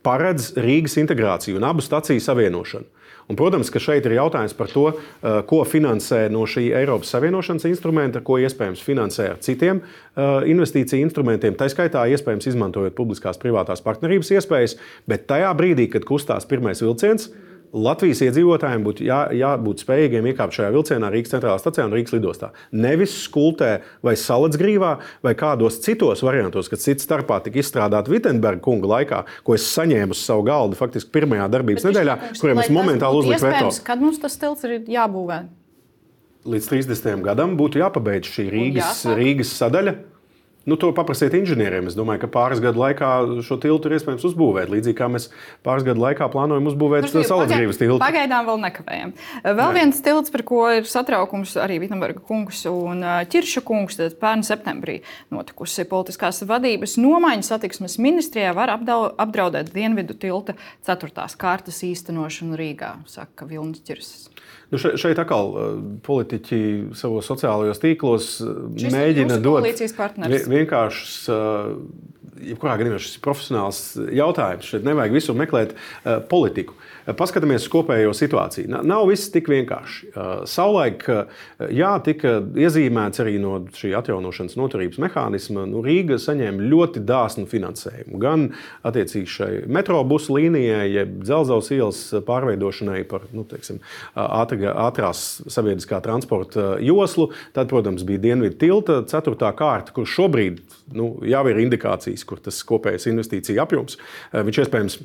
paredz Rīgas integrāciju un abu staciju savienošanu. Un, protams, ka šeit ir jautājums par to, eh, ko finansē no šī Eiropas Savienošanas instrumenta, ko iespējams finansē ar citiem eh, investīciju instrumentiem. Tā skaitā iespējams izmantojot publiskās privātās partnerības iespējas, bet tajā brīdī, kad kustās pirmais vilciens, Latvijas iedzīvotājiem būtu jā, jābūt spējīgiem iekāpt šajā vilcienā Rīgas centrālā stācijā un Rīgas lidostā. Nevis skultē vai salacgrīvā vai kādos citos variantos, kas cits starpā tika izstrādāti Vitsenberga kunga laikā, ko es saņēmu uz savu galdu faktiski pirmajā darbības Bet nedēļā, kuriem es momentāli uzliku veto. Kad mums tas tilts ir jābūvē? Līdz 30. gadam būtu jāpabeidz šī Rīgas, Rīgas sadaļa. Nu, to paprasiet inženieriem. Es domāju, ka pāris gadu laikā šo tiltu ir iespējams uzbūvēt. Līdzīgi kā mēs pāris gadu laikā plānojam uzbūvēt Nu, saulesgrības tiltu. Pagaidām vēl nekavējam. Vēl viens tilts, par ko ir satraukums arī Vitsenberga kungs un Čirša kungs, tad pērn septembrī notikusi politiskās vadības nomaiņa satiksmes ministrijā var apdraudēt Dienvidu tilta ceturtās kārtas īstenošanu Rīgā, saka Vilnis Čirs. Nu še- šeit atkal uh, politiķi savos sociālajos tīklos uh, Šis mēģina dot vienkāršus. Jebkurā gadījumā šis ir profesionāls jautājums. Šeit nevajag visur meklēt uh, politiku. Uh, Paskatāmies uz kopējo situāciju. Na- Nav viss tik vienkārši. Uh, Savulaik, uh, jā, tika iezīmēts arī no šī atjaunošanas noturības mehānisma. Nu, Rīga saņēma ļoti dāsnu finansējumu. Gan attiecīgi šai metrobusu līnijai, jeb dzelzceļa ielas pārveidošanai par nu, teiksim, ātrā- ātrās sabiedriskā transporta joslu. Tad, protams, bija Dienvidu tilta ceturtā kārta, kur šobrīd nu, jau ir indikācijas, kur tas kopējais investīcija apjoms eh, viņš iespējams.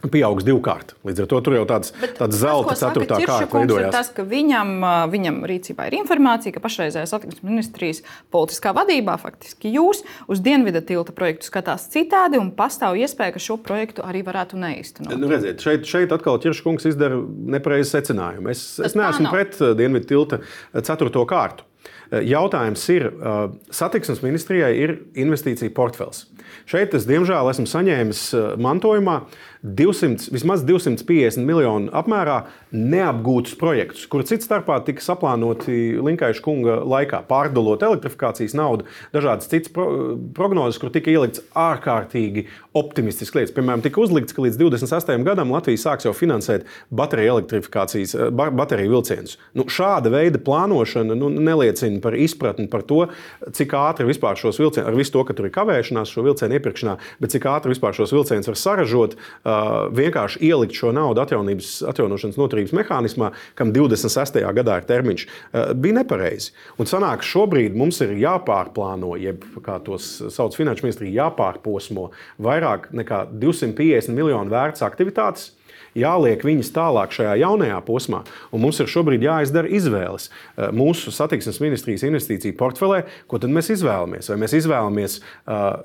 Pieaugs divkārt. Līdz ar to tur jau tāds, tāds zelta ceturtā kārta veidojās. tas, ka viņam, viņam rīcībā ir informācija, ka pašreizējā satiksmes ministrijas politiskā vadībā, faktiski jūs, uz Dienvidu tilta projektu skatās citādi un pastāv iespēja, ka šo projektu arī varētu neīstenot. Nu, redziet, šeit, šeit atkal Čirškungs izdara nepareizu secinājumu. Es, es neesmu pret Dienvidu tilta ceturto kārtu. Uh, Jautājums ir, uh, satiksmes ministrijai ir investīcija portfels. Šeit es, diemžēl, esmu saņēmis uh, mantojumā 200, vismaz 250 miljonu apmērā neapgūtus projektus, kur cits starpā tika saplānoti Linkaiša kunga laikā, pārdalot elektrifikācijas naudu, dažādas citas pro, prognozes, kur tika ielikts ārkārtīgi optimistisks lietas. Piemēram, tika uzlikts, ka līdz 28 gadam Latvija sāks jau finansēt bateriju elektrifikācijas, eh, ba- bateriju vilcienus. Nu, šāda veida plānošana nu, neliecina par izpratni par to, cik ātri vispār šos vilcienus, ar visu to, ka tur ir kavēšanās šo vilcienu iepirkšanā, bet cik ātri vispār šos vilcienus var saražot, uh, vienkārši ielikt šo naudu atjaunošanas noturības mehānismā, kam 26. gadā ir termiņš, bija nepareizi. Un sanāk, šobrīd mums ir jāpārplāno, jeb kā tos sauc Finanšu ministrija, jāpārposmo vairāk nekā 250 miljonu vērts aktivitātes jāliek viņas tālāk šajā jaunajā posmā. Un mums ir šobrīd jāizdara izvēles mūsu satiksmes ministrijas investīciju portfelē, ko tad mēs izvēlamies. Vai mēs izvēlamies,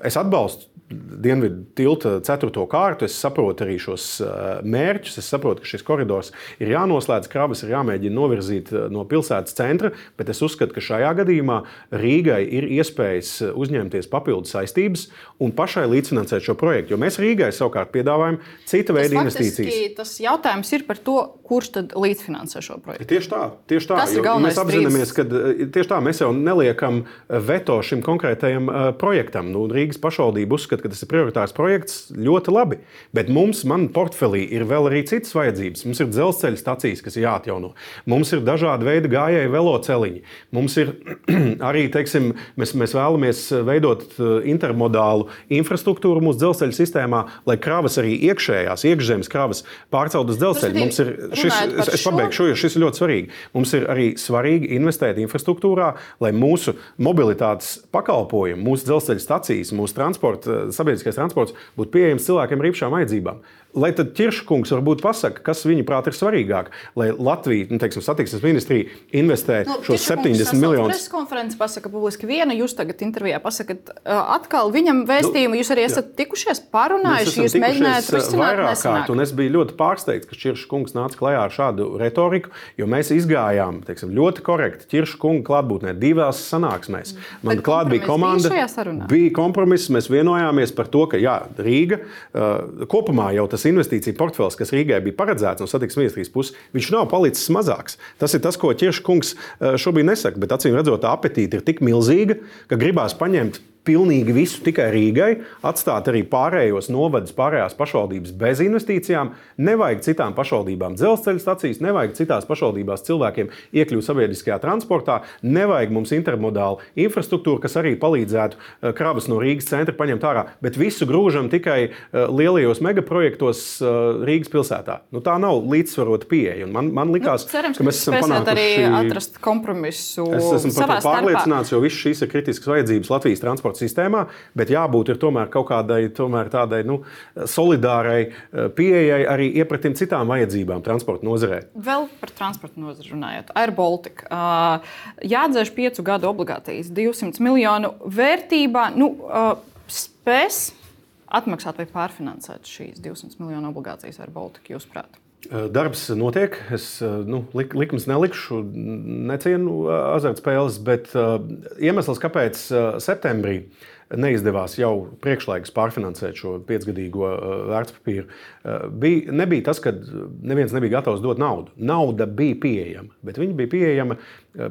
es atbalstu Dienvidu tilta ceturto kārtu, es saprotu arī šos eh, mērķus, es saprotu, ka šis koridors ir jānoslēdz, krabas ir jāmēģina novirzīt eh, no pilsētas centra, bet es uzskatu, ka šajā gadījumā Rīgai ir iespējas uzņemties papildus saistības un pašai līdzfinansēt šo projektu. Jo mēs Rīgai savukārt piedāvājam cita veida investīcijas. Tas jautājums ir par to, kurš tad līdzfinansē šo projektu. Tieši tā, tieši tā. Tas ir galvenais mēs apzināmies, ka tieši tā mēs jau neliekam veto šim konkrētajam projektam. Nu, Rīgas pašvaldība uzskata, ka tas ir prioritārs projekts ļoti labi. Bet mums, man portfelī, ir vēl arī citas vajadzības. Mums ir dzelzceļa stācijas, kas ir jāatjauno. Mums ir dažādi veidi gājēji veloceliņi. Mums ir arī, teiksim, mēs, mēs vēlamies veidot eh, intermodālu infrastruktūru mūsu dzelzceļa sistēmā, lai kravas arī iekšējās, iekšzemes kravas pārcelt uz dzelzceļu. Mums ir šis, es, es pabeigšu, jo šis ir ļoti svarīgi. Mums ir arī svarīgi investēt infrastruktūrā, lai mūsu mobilitātes pakalpojumi, mūsu dzelzceļa stacijas, mūsu transporta, sabiedriskais transports būtu pieejams cilvēkiem ar īpašām vajadzībām. Lai tad Čirškungs varbūt pasaka, kas viņuprāt ir svarīgāk, lai Latvija, nu, teiksim, satiksmes ministrija investē Nu, šos Tiešā kungs 70 sasauc miljonus. Preses konferences pasaka publiski viena, jūs tagad intervijā pasakāt uh, atkal viņam vēstījumu. Jūs arī esat tikušies, Mēs parunājuši, jūs mēģinājāt tikušies, risināt vairāk nesanāk. kārt, un es biju ļoti pārsteigts, ka Čirša kungs nāca klajā ar šādu retoriku, jo mēs izgājām teiksim, ļoti korekti Čirša kunga klātbūtnē divās sanāksmēs. Man Bet klāt bija komanda, bija bija kompromiss, mēs vienojāmies par to, ka jā, Rīga uh, kopumā jau tas investīcija portfels, kas Rīgai bija paredzēts no satiksmes ministrijas puses, viņš nav palicis mazāks. Tas ir tas, ko Čirša kungs uh, šobrīd nesaka, bet acīm redzot, apetīte ir tik milzīga, ka gribās paņemt pilnīgi visu tikai Rīgai, atstāt arī pārējos novadus, pārējās pašvaldības bez investīcijām. Nevajag citām pašvaldībām dzelzceļa stacijas, nevajag citās pašvaldībās cilvēkiem iekļūt sabiedriskajā transportā, nevajag mums intermodālu infrastruktūru, kas arī palīdzētu eh, kravas no Rīgas centra paņemt ārā, bet visu grūžam tikai eh, lielajos megaprojektos eh, Rīgas pilsētā. Nu, tā nav līdzsvarota pieeja. Man, man likās, Nu, cerams, ka mēs esam spēsiet arī panākuši atrast kompromisu Es esmu par to starpā. pārliecināts, jo viss šīs ir kritiskas vajadzības Latvijas transporta transporta sistēmā, bet jābūt tomēr kaut kādai tomēr tādai nu, solidārai pieejai arī iepratim citām vajadzībām transporta nozarē. Vēl par transporta nozari runājot. Air Baltica. Jāatdzēš piecu gadu obligācijas 200 miljonu vērtībā. Nu, spēs atmaksāt vai pārfinansēt šīs 200 miljonu obligācijas ar Baltiku, jūsuprāt? Darbs notiek. Es nu, lik, likums nelikšu, necienu azartspēles, bet uh, iemesls, kāpēc uh, septembrī neizdevās jau priekšlaikus pārfinansēt šo piecgadīgo uh, vērtspapīru, uh, bija, nebija tas, ka neviens nebija gatavs dot naudu. Nauda bija pieejama, bet viņa bija pieejama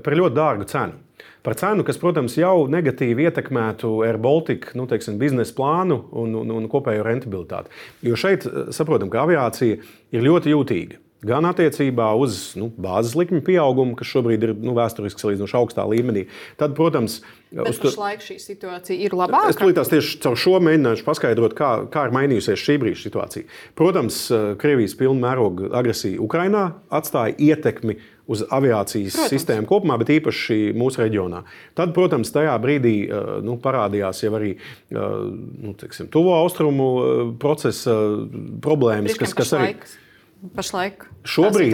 par ļoti dārgu cenu par cenu, kas, protams, jau negatīvi ietekmētu Air Baltica nu, teiksim, biznesa plānu un, un, un kopējo rentabilitāti. Jo šeit eh, saprotam, ka aviācija ir ļoti jūtīga. Gan attiecībā uz nu, bāzes likmju pieaugumu, kas šobrīd ir nu, vēsturiski salīdzinoši augstā līmenī. Tad, protams, uz to pašlaik šī situācija ir labāka. Es tulītās tieši caur šo mēģināšu paskaidrot, kā, kā ir mainījusies šī brīža situācija. Protams, eh, Krievijas pilna mēroga agresija Ukrainā atstāja ietekmi uz aviācijas protams. sistēmu kopumā, bet īpaši mūsu reģionā. Tad, protams, tajā brīdī uh, nu, parādījās jau arī uh, nu, teiksim, tuvo austrumu procesa problēmas, kas, kas arī. Laiks pašlaik? Šobrīd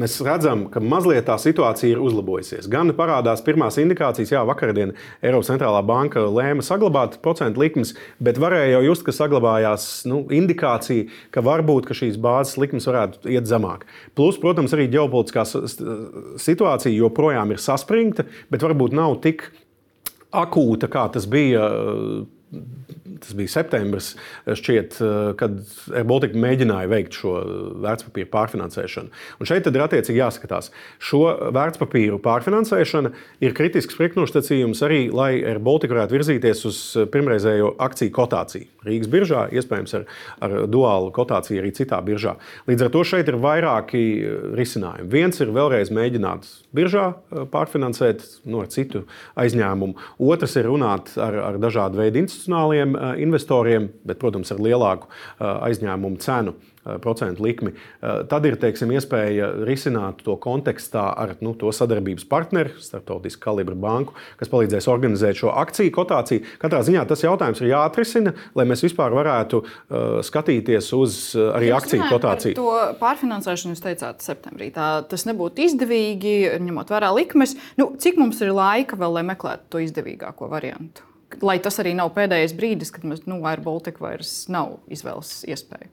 mēs redzam, ka mazliet tā situācija ir uzlabojusies. Gan parādās pirmās indikācijas, jā, vakardien Eiropas centrālā banka lēma saglabāt procentu likmes, bet varēja jau just, ka saglabājās nu, indikācija, ka varbūt ka šīs bāzes likmes varētu iet zemāk. Plus, protams, arī ģeopolitiskā situācija joprojām ir saspringta, bet varbūt nav tik akūta, kā tas bija tas bija septembris, šķiet, kad Baltika mēģināja veikt šo vērtspapīru pārfinansēšanu. Un šeit ir attiecīgi jāskatās. Šo vērtspapīru pārfinansēšana ir kritisks priekšnosacījums arī, lai Baltika varētu virzīties uz pirmreizējo akciju kotāciju. Rīgas biržā, iespējams, ar, ar duālu kotāciju arī citā biržā. Līdz ar to šeit ir vairāki risinājumi. Viens ir vēlreiz mēģināt biržā pārfinansēt no citu aizņēmumu. Otrs ir runāt ar, ar dažādu veidu institucionāliem investoriem, bet, protams, ar lielāku aizņēmumu cenu. Procentu likmi. Tad ir teiksim, iespēja risināt to kontekstā ar nu, to sadarbības partneri, starptautisku kalibru banku, kas palīdzēs organizēt šo akciju kotāciju. Katrā ziņā tas jautājums ir jāatrisina, lai mēs vispār varētu skatīties uz arī jūs akciju kotāciju. To pārfinansēšanu jūs teicāt septembrī. Tā, tas nebūtu izdevīgi, ņemot vērā likmes. Nu, cik mums ir laika vēl, lai meklētu to izdevīgāko variantu? Lai tas arī nav pēdējais brīdis, kad mums nu, Air Baltica vairs nav izvēles iespēja.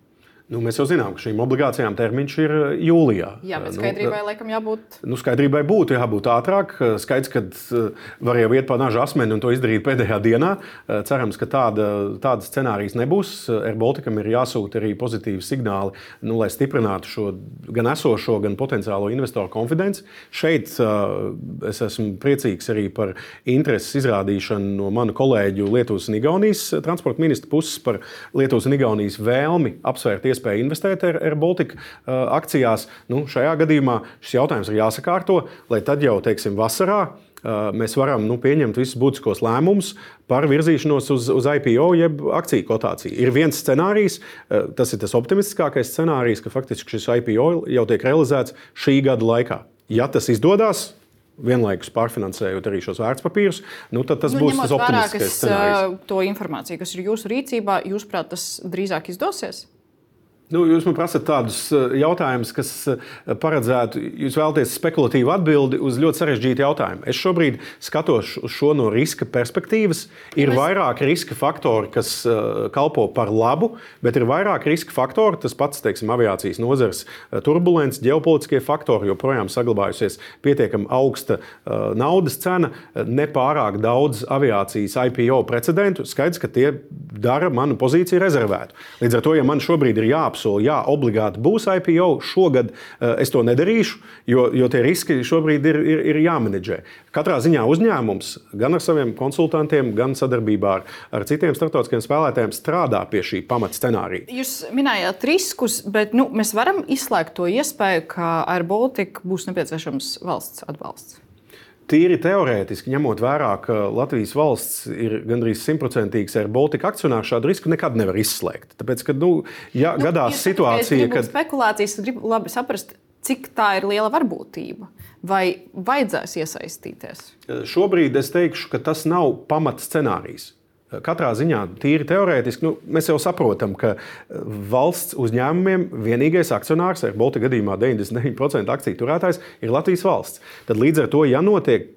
Nu, mēs jau zinām, ka šīm obligācijām termiņš ir eh, jūlijā. Jā, bet nu, skaidrībai nu, laikam jābūt. Nu, skaidrībai būtu jābūt ātrāk. Skaidrs, ka eh, var jau iet pa naža asmeni un to izdarīt pēdējā dienā. Eh, cerams, ka tāda, tāda scenārijas nebūs. Air Balticam ir jāsūta arī pozitīvi signāli, nu, lai stiprinātu šo gan esošo, gan potenciālo investoru konfidenci. Šeit es esmu priecīgs arī par intereses izrādīšanu no manu kolēģu Lietuvas un Igaunijas transporta ministra puses par Lietuvas un Igaunijas vēlmi apsvērt iespēja investēt Air Baltica uh, akcijās. Nu, šajā gadījumā šis jautājums ir jāsakārto, lai tad jau, teiksim, vasarā uh, mēs varam nu, pieņemt visus būtiskos lēmumus par virzīšanos uz, uz IPO, jeb akciju kotāciju. Ir viens scenārijs, uh, tas ir tas optimistiskākais scenārijs, ka faktiski šis IPO jau tiek realizēts šī gada laikā. Ja tas izdodas, vienlaikus pārfinansējot arī šos vērtspapīrus, nu, tad tas nu, būs tas optimistiskais scenārijs. To informāciju, kas ir jūsu rīcībā, jūsuprāt, tas drīzāk izdosies? Nu, jūs man prasat tādus eh, jautājumus, kas eh, paredzētu, jūs vēlaties spekulatīvu atbildi uz ļoti sarežģītu jautājumu. Es šobrīd skatos uz šo no riska perspektīvas. Ir vairāk riska faktori, kas uh, kalpo par labu, bet ir vairāk riska faktori. Tas pats, teiksim, aviācijas nozares turbulence, ģeopolitiskie faktori, joprojām saglabājusies pietiekami augsta naudas cena, nepārāk daudz aviācijas IPO precedentu. Skaidrs, ka tie dara manu pozīciju rezervētu. Līdz ar to, ja man šobrīd ir jāapsver, jāapsola, jā, obligāti būs IPO. Šogad uh, es to nedarīšu, jo, jo tie riski šobrīd ir, ir, ir jāmenedžē. Katrā ziņā uzņēmums gan ar saviem konsultantiem, gan sadarbībā ar, ar citiem starptautiskiem spēlētājiem strādā pie šī pamatscenārija. Jūs minējāt riskus, bet nu, mēs varam izslēgt to iespēju, ka ar Baltiku būs nepieciešams valsts atbalsts. Tīri teorētiski, ņemot vērā, ka Latvijas valsts ir gandrīz simtprocentīgs ar Baltiku akcionāru, šādu risku nekad nevar izslēgt. Tāpēc, kad nu, ja nu, gadās situācija, kad spekulācijas, gribu labi saprast, cik tā ir liela varbūtība. Vai vajadzēs iesaistīties? Šobrīd es teikšu, ka tas nav pamatscenārijs. Katrā ziņā, tīri teorētiski, nu, mēs jau saprotam, ka valsts uzņēmumiem vienīgais akcionārs, ar Baltijas gadījumā 99% akciju turētājs, ir Latvijas valsts. Tad līdz ar to, ja notiek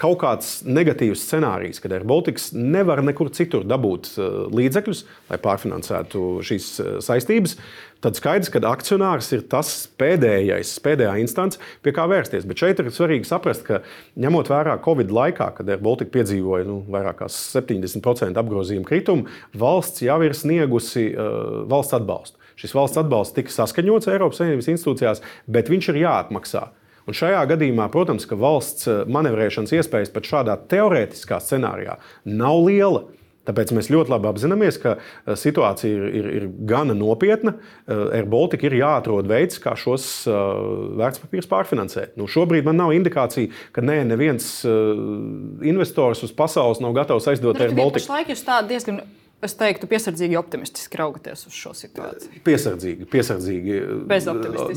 kaut kāds negatīvs scenārijs, kad Airbaltics nevar nekur citur dabūt līdzekļus, lai pārfinansētu šīs saistības, tad skaidrs, ka akcionārs ir tas pēdējais, pēdējā instance, pie kā vērsties. Bet šeit ir svarīgi saprast, ka ņemot vērā Covid laikā, kad Baltika piedzīvoja nu, vairāk kā 70% apgrozījumu kritumu, valsts jau ir sniegusi uh, valsts atbalstu. Šis valsts atbalsts tika saskaņots Eiropas Savienības institūcijās, bet viņš ir jāatmaksā. Un šajā gadījumā, protams, ka valsts manevrēšanas iespējas pat šādā teorētiskā scenārijā nav liela. Tāpēc mēs ļoti labi apzināmies, ka eh, situācija ir, ir, ir gana nopietna. Eh, AirBaltika ir jāatrod veids, kā šos vērtspapīrus pārfinansēt. Nu, šobrīd man nav indikācija, ka nē, neviens investors uz pasaules nav gatavs aizdot nu, AirBaltika. Pašlaik jūs tā diezgan Es teiktu, piesardzīgi optimistiski raugoties uz šo situāciju. Piesardzīgi, piesardzīgi.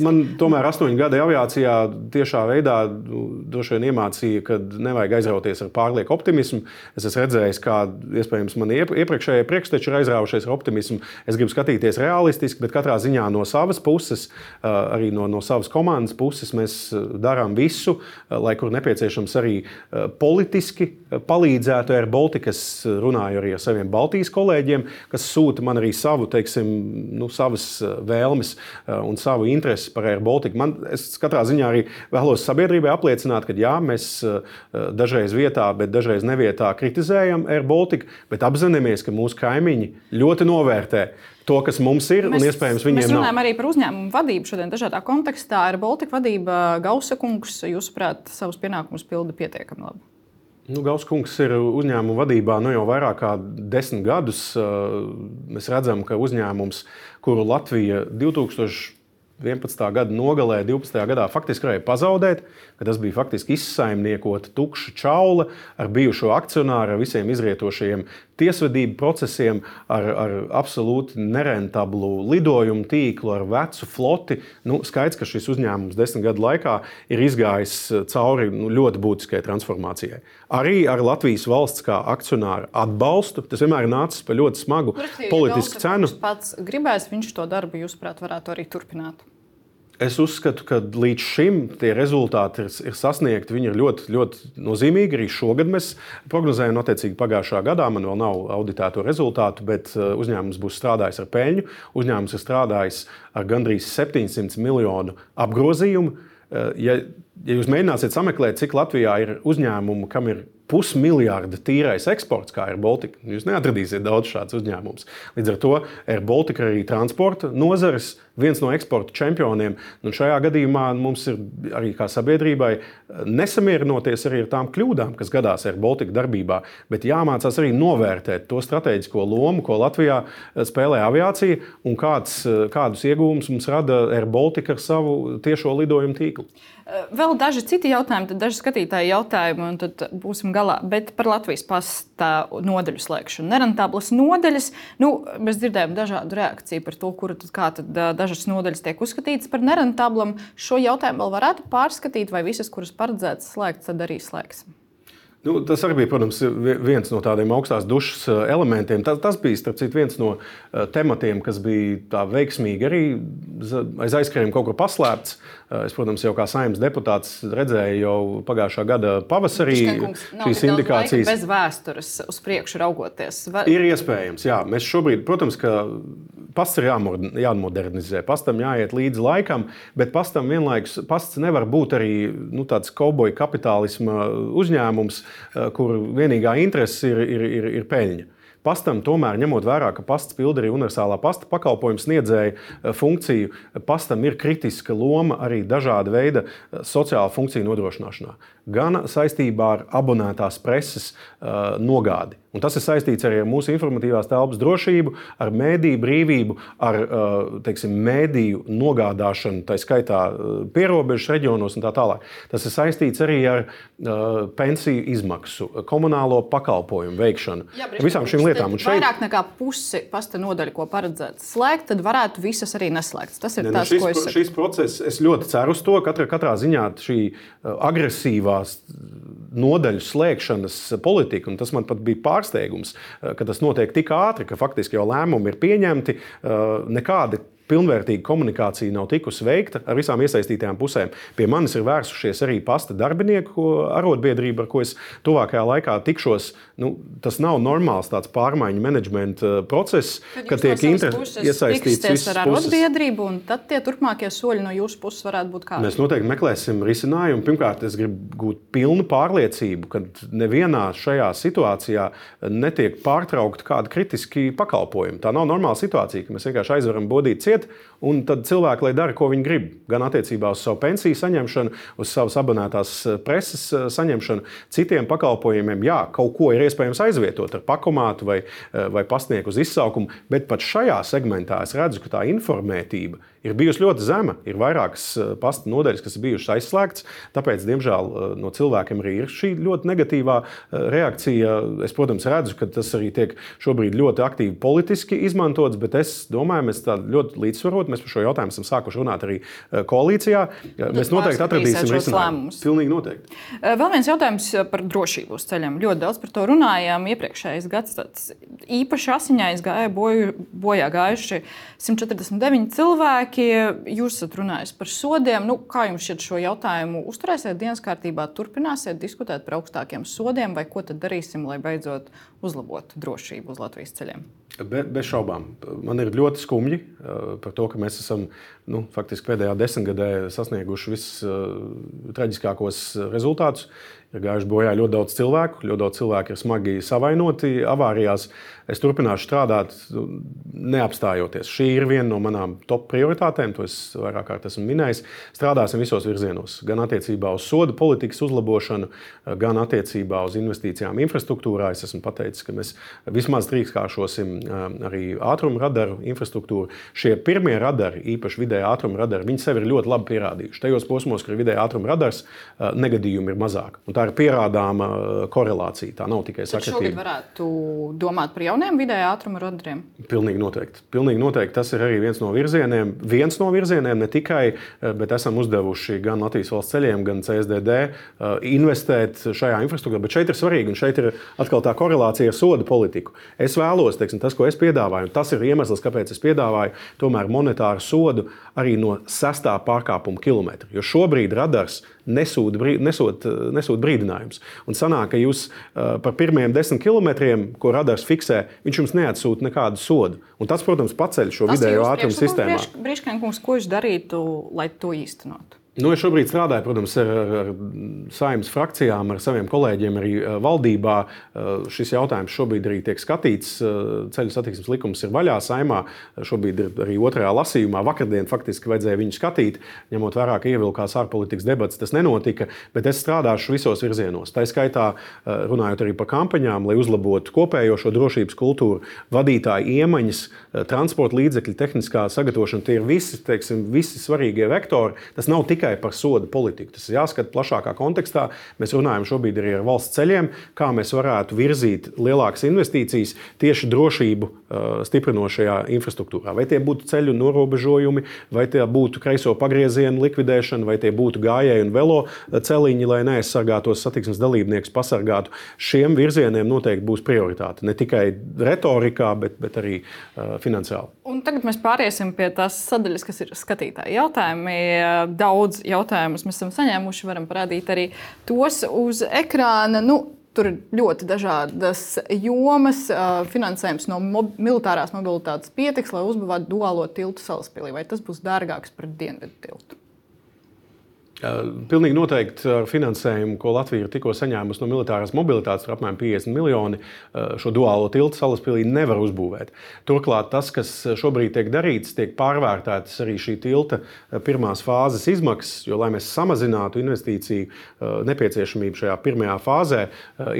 Man tomēr astoņu gadu aviācijā tiešā veidā nu, droši vien iemācīja, ka nevajag aizrauties ar pārlieku optimismu. Es esmu redzējis, kā iespējams mani iepriekšējie priekšteči ir aizraujušies ar optimismu. Es gribu skatīties realistiski, bet katrā ziņā no savas puses, arī no, no savas komandas puses, mēs darām visu, lai kur nepieciešams arī politiski palīdzētu Air Baltica. Es runāju arī ar saviem Baltijas kolēģiem kolēģiem, kas sūta man arī savu, teiksim, nu, savas eh, vēlmes eh, un savu interesi par Air Baltica. Man, es katrā ziņā arī vēlos sabiedrībai apliecināt, ka jā, mēs eh, dažreiz vietā, bet dažreiz nevietā kritizējam Air Baltica, bet apzināmies, ka mūsu kaimiņi ļoti novērtē to, kas mums ir, mēs, un iespējams viņiem mēs runājam nav. arī par uzņēmumu vadību šodien dažādā kontekstā. Ar Baltiku vadība Gausakungs, jūsuprāt, savus pienākumus pilda pietiekami labi? Nu, Gauskungs ir uzņēmuma vadībā nu, jau vairāk kā desmit gadus. Mēs redzam, ka uzņēmums, kuru Latvija 2000. 11. gada nogalē, 12. gadā faktiski varēja pazaudēt, ka tas bija faktiski izsaimniekota tukša čaula ar bijušo akcionāru, ar visiem izrietošajiem tiesvedību procesiem, ar, ar absolūti nerentablu lidojumu tīklu, ar vecu floti. Nu, skaidrs, ka šis uzņēmums desmit gadu laikā ir izgājis cauri nu, ļoti būtiskai transformācijai. Arī ar Latvijas valsts kā akcionāru atbalstu. Tas vienmēr nācis par ļoti smagu politisku cenu. Pats gribēs, viņš to darbu, jūsuprāt, varētu arī turpināt. Es uzskatu, ka līdz šim tie rezultāti ir, ir sasniegti. Viņi ir ļoti, ļoti nozīmīgi. Arī šogad mēs prognozējam, attiecīgi pagājušā gadā man vēl nav auditēto rezultātu, bet uh, uzņēmums būs strādājis ar peļņu. Uzņēmums ir strādājis ar gandrīz 700 miljonu apgrozījumu. Uh, ja, ja jūs mēģināsiet sameklēt, cik Latvijā ir uzņēmumu, kam ir pusmiljarda tīrais eksports, kā ir Baltika. Jūs neatradīsiet daudz šādus uzņēmumus. Līdz ar to ir Baltika arī transporta nozares, viens no eksporta čempioniem. Un šajā gadījumā mums ir arī kā sabiedrībai nesamierinoties arī ar tām kļūdām, kas gadās ar Baltika darbībā, bet jāmācās arī novērtēt to strateģisko lomu, ko Latvijā spēlē aviācija un kāds, kādus iegūmus mums rada Air Baltica ar savu tiešo lidojumu tīklu. Vēl daži citi jautājumi, tad daži skatītāji jautājumi, un tad būsim galā. Bet par Latvijas pasta nodaļu slēgšanu. Nerentablas nodaļas, nu, mēs dzirdējām dažādu reakciju par to, kur tad, tad dažas nodaļas tiek uzskatītas par nerentablam. Šo jautājumu vēl varētu pārskatīt, vai visas, kuras paredzētas slēgt, tad arī slēgsim. Nu, tas arī bija protams, viens no tādiem augstās dušas elementiem. Tas, tas bija citu, viens no tematiem, kas bija tā veiksmīgi arī aiz aizskrējuma kaut kur paslēpts. Es, protams, jau kā saimnes deputāts redzēju jau pagājušā gada pavasarī šīs indikācijas. Bez vēstures uz priekšu raugoties. Vai... Ir iespējams, jā. Mēs šobrīd, protams, ka pasts ir jāmodernizē, pastam jāiet līdzi laikam, bet pastam vienlaikus pasts nevar būt arī nu, tāds kauboja kapitālisma uzņēmums, kur vienīgā interese ir, ir, ir, ir peļņa. Pastam, tomēr, ņemot vērā, ka pasts pilda arī universālā pasta pakalpojumu sniedzēja eh, funkciju, pastam ir kritiska loma arī dažāda veida eh, sociāla funkciju nodrošināšanā. Gan saistībā ar abonētās preses uh, nogādi. Un tas ir saistīts arī ar mūsu informatīvās telpas drošību, ar mēdīju brīvību, ar teiksim, mēdīju nogādāšanu, tā skaitā pierobežas reģionos un tā tālāk. Tas ir saistīts arī ar pensiju izmaksu, komunālo pakalpojumu veikšanu, Jā, visām šīm lietām. Šeit... Vairāk nekā pusi pasta nodaļa, ko paredzēts slēgt, tad varētu visas arī neslēgt. Tas ir ne, tas, šis, ko es saku. Šis process, es ļoti ceru uz to, ka katrā, katrā ziņā šī uh, agresīvās nodaļu slēgšanas politika, un tas man pat bija pārsteigums, ka tas notiek tik ātri, ka faktiski jau lēmumi ir pieņemti, nekādi pilnvērtīga komunikācija nav tikusi veikta ar visām iesaistītajām pusēm. Pie manis ir vērsušies arī pasta darbinieku arotbiedrība, ar ko es tuvākajā laikā tikšos. Nu, tas nav normāls tāds pārmaiņu menedžmenta uh, process, kad tiek inter... iesaistīts visas ar arotbiedrību, un tad tie turpmākie soļi no jūsu puses varētu būt kādi. Mēs noteikti meklēsim risinājumu. Pirmkārt, es gribu gūt pilnu pārliecību, ka nevienā šajā situācijā netiek pārtraukti kādi kritiski pakalpojumi. Tā nav normāla situācija, ka mēs vienkārši aizveram bodīt ciet, un tad cilvēki, lai dara, ko viņi grib. Gan attiecībā uz savu pensiju saņemšanu, uz savas abonētās eh, preses eh, saņemšanu, citiem pakalpojumiem. Jā, kaut ko ir iespējams aizvietot ar pakomātu vai, eh, vai pasniegt uz izsaukumu, bet pat šajā segmentā es redzu, ka tā informētība ir bijusi ļoti zema. Ir vairākas pasta nodaļas, kas ir bijušas aizslēgtas. Tāpēc, diemžēl, no cilvēkiem arī ir šī ļoti negatīvā reakcija. Es, protams, redzu, ka tas arī tiek šobrīd ļoti aktīvi politiski izmantots, bet es domāju, mēs ļoti līdzsvarot. Mēs par šo jautājumu esam sākuši runāt arī koalīcijā. Mēs noteikti atradīsim risinājumu. Pilnīgi noteikti. Vēl viens jautājums par drošību uz ceļiem. Ļoti daudz par to runājām. Iepriekšējais gads tāds īpaši asiņains gāja bojā gājuši 149 cilvēki cilvēki, jūs esat runājis par sodiem. Nu, kā jums šķiet šo jautājumu uzturēsiet dienas kārtībā, turpināsiet diskutēt par augstākiem sodiem, vai ko tad darīsim, lai beidzot uzlabotu drošību uz Latvijas ceļiem? Be, bez šaubām. Man ir ļoti skumji uh, par to, ka mēs esam nu, faktiski pēdējā desmitgadē sasnieguši vistraģiskākos rezultātus. Ir gājuši bojā ļoti daudz cilvēku, ļoti daudz cilvēku ir smagi savainoti avārijās. Es turpināšu strādāt, neapstājoties. Šī ir viena no manām top prioritātēm, to es vairāk kārt esmu minējis. Strādāsim visos virzienos, gan attiecībā uz sodu politikas uzlabošanu, gan attiecībā uz investīcijām infrastruktūrā. Es esmu pateicis, ka mēs vismaz trīskāršosim arī ātruma radaru infrastruktūru. Šie pirmie radari, īpaši vidēja ātruma radari, viņi sev ir ļoti labi pierādījuši. Tajos posmos, kur ir vidēja ātruma radars, negadījumi ir mazāk. Un tā ir pierādāma korelācija. Tā nav tikai sakritība. Šogad varētu domāt par jauniem vidējā ātruma radariem? Pilnīgi noteikti. Pilnīgi noteikti. Tas ir arī viens no virzieniem. Viens no virzieniem ne tikai, eh, bet esam uzdevuši gan Latvijas valsts ceļiem, gan CSDD eh, investēt šajā infrastruktūrā. Bet šeit ir svarīgi, un šeit ir atkal tā korelācija ar sodu politiku. Es vēlos, teiksim, tas, ko es piedāvāju, un tas ir iemesls, kāpēc es piedāvāju tomēr monetāru sodu arī no sestā pārkāpuma kilometra. Jo šobrīd radars nesūta nesūt, nesūt brīdinājumus. Un sanāk, ka jūs par pirmiem desmit kilometriem, ko radars fiksē, viņš jums neatsūta nekādu sodu. Un tas, protams, paceļ šo tas vidējo ātrumu sistēmā. Brīškānkungs, ko jūs darītu, lai to īstenotu? Nu, es šobrīd strādāju, protams, ar, ar saimnes frakcijām, ar saviem kolēģiem arī eh, valdībā. Eh, šis jautājums šobrīd arī tiek skatīts. Eh, ceļu satiksmes likums ir vaļā saimā. Šobrīd ir arī otrajā lasījumā. Vakardien faktiski vajadzēja viņu skatīt, ņemot vērā, ka ievilkās ārpolitikas debats. Tas nenotika, bet es strādāšu visos virzienos. Tā skaitā runājot arī par kampaņām, lai uzlabotu kopējo šo drošības kultūru, vadītāju iemaņas, transporta līdzekļu, tehniskā sagatavošana. Tie ir visi, teiksim, visi svarīgie vektori. Tas nav tikai tikai par sodu politiku. Tas ir jāskata plašākā kontekstā. Mēs runājam šobrīd arī ar valsts ceļiem, kā mēs varētu virzīt lielākas investīcijas tieši drošību uh, stiprinošajā infrastruktūrā. Vai tie būtu ceļu norobežojumi, vai tie būtu kreiso pagriezienu likvidēšana, vai tie būtu gājēji un velo celiņi, lai neaizsargātos satiksmes dalībniekus, pasargātu. Šiem virzieniem noteikti būs prioritāte. Ne tikai retorikā, bet, bet arī uh, finansiāli. Un tagad mēs pāriesim pie tās sadaļas, kas ir skatītāji jautājumi. Daudz daudz jautājumus mēs esam saņēmuši. Varam parādīt arī tos uz ekrāna. Nu, Tur ir ļoti dažādas jomas. Finansējums no mob militārās mobilitātes pietiks, lai uzbūvētu duālo tiltu salaspīlī. Vai tas būs dārgāks par dienvidu tiltu? Pilnīgi noteikti ar finansējumu, ko Latvija ir tikko saņēmusi no militārās mobilitātes, ir apmēram 50 miljoni. Šo duālo tiltu salaspīlī nevar uzbūvēt. Turklāt tas, kas šobrīd tiek darīts, tiek pārvērtētas arī šī tilta pirmās fāzes izmaksas, jo, lai mēs samazinātu investīciju nepieciešamību šajā pirmajā fāzē,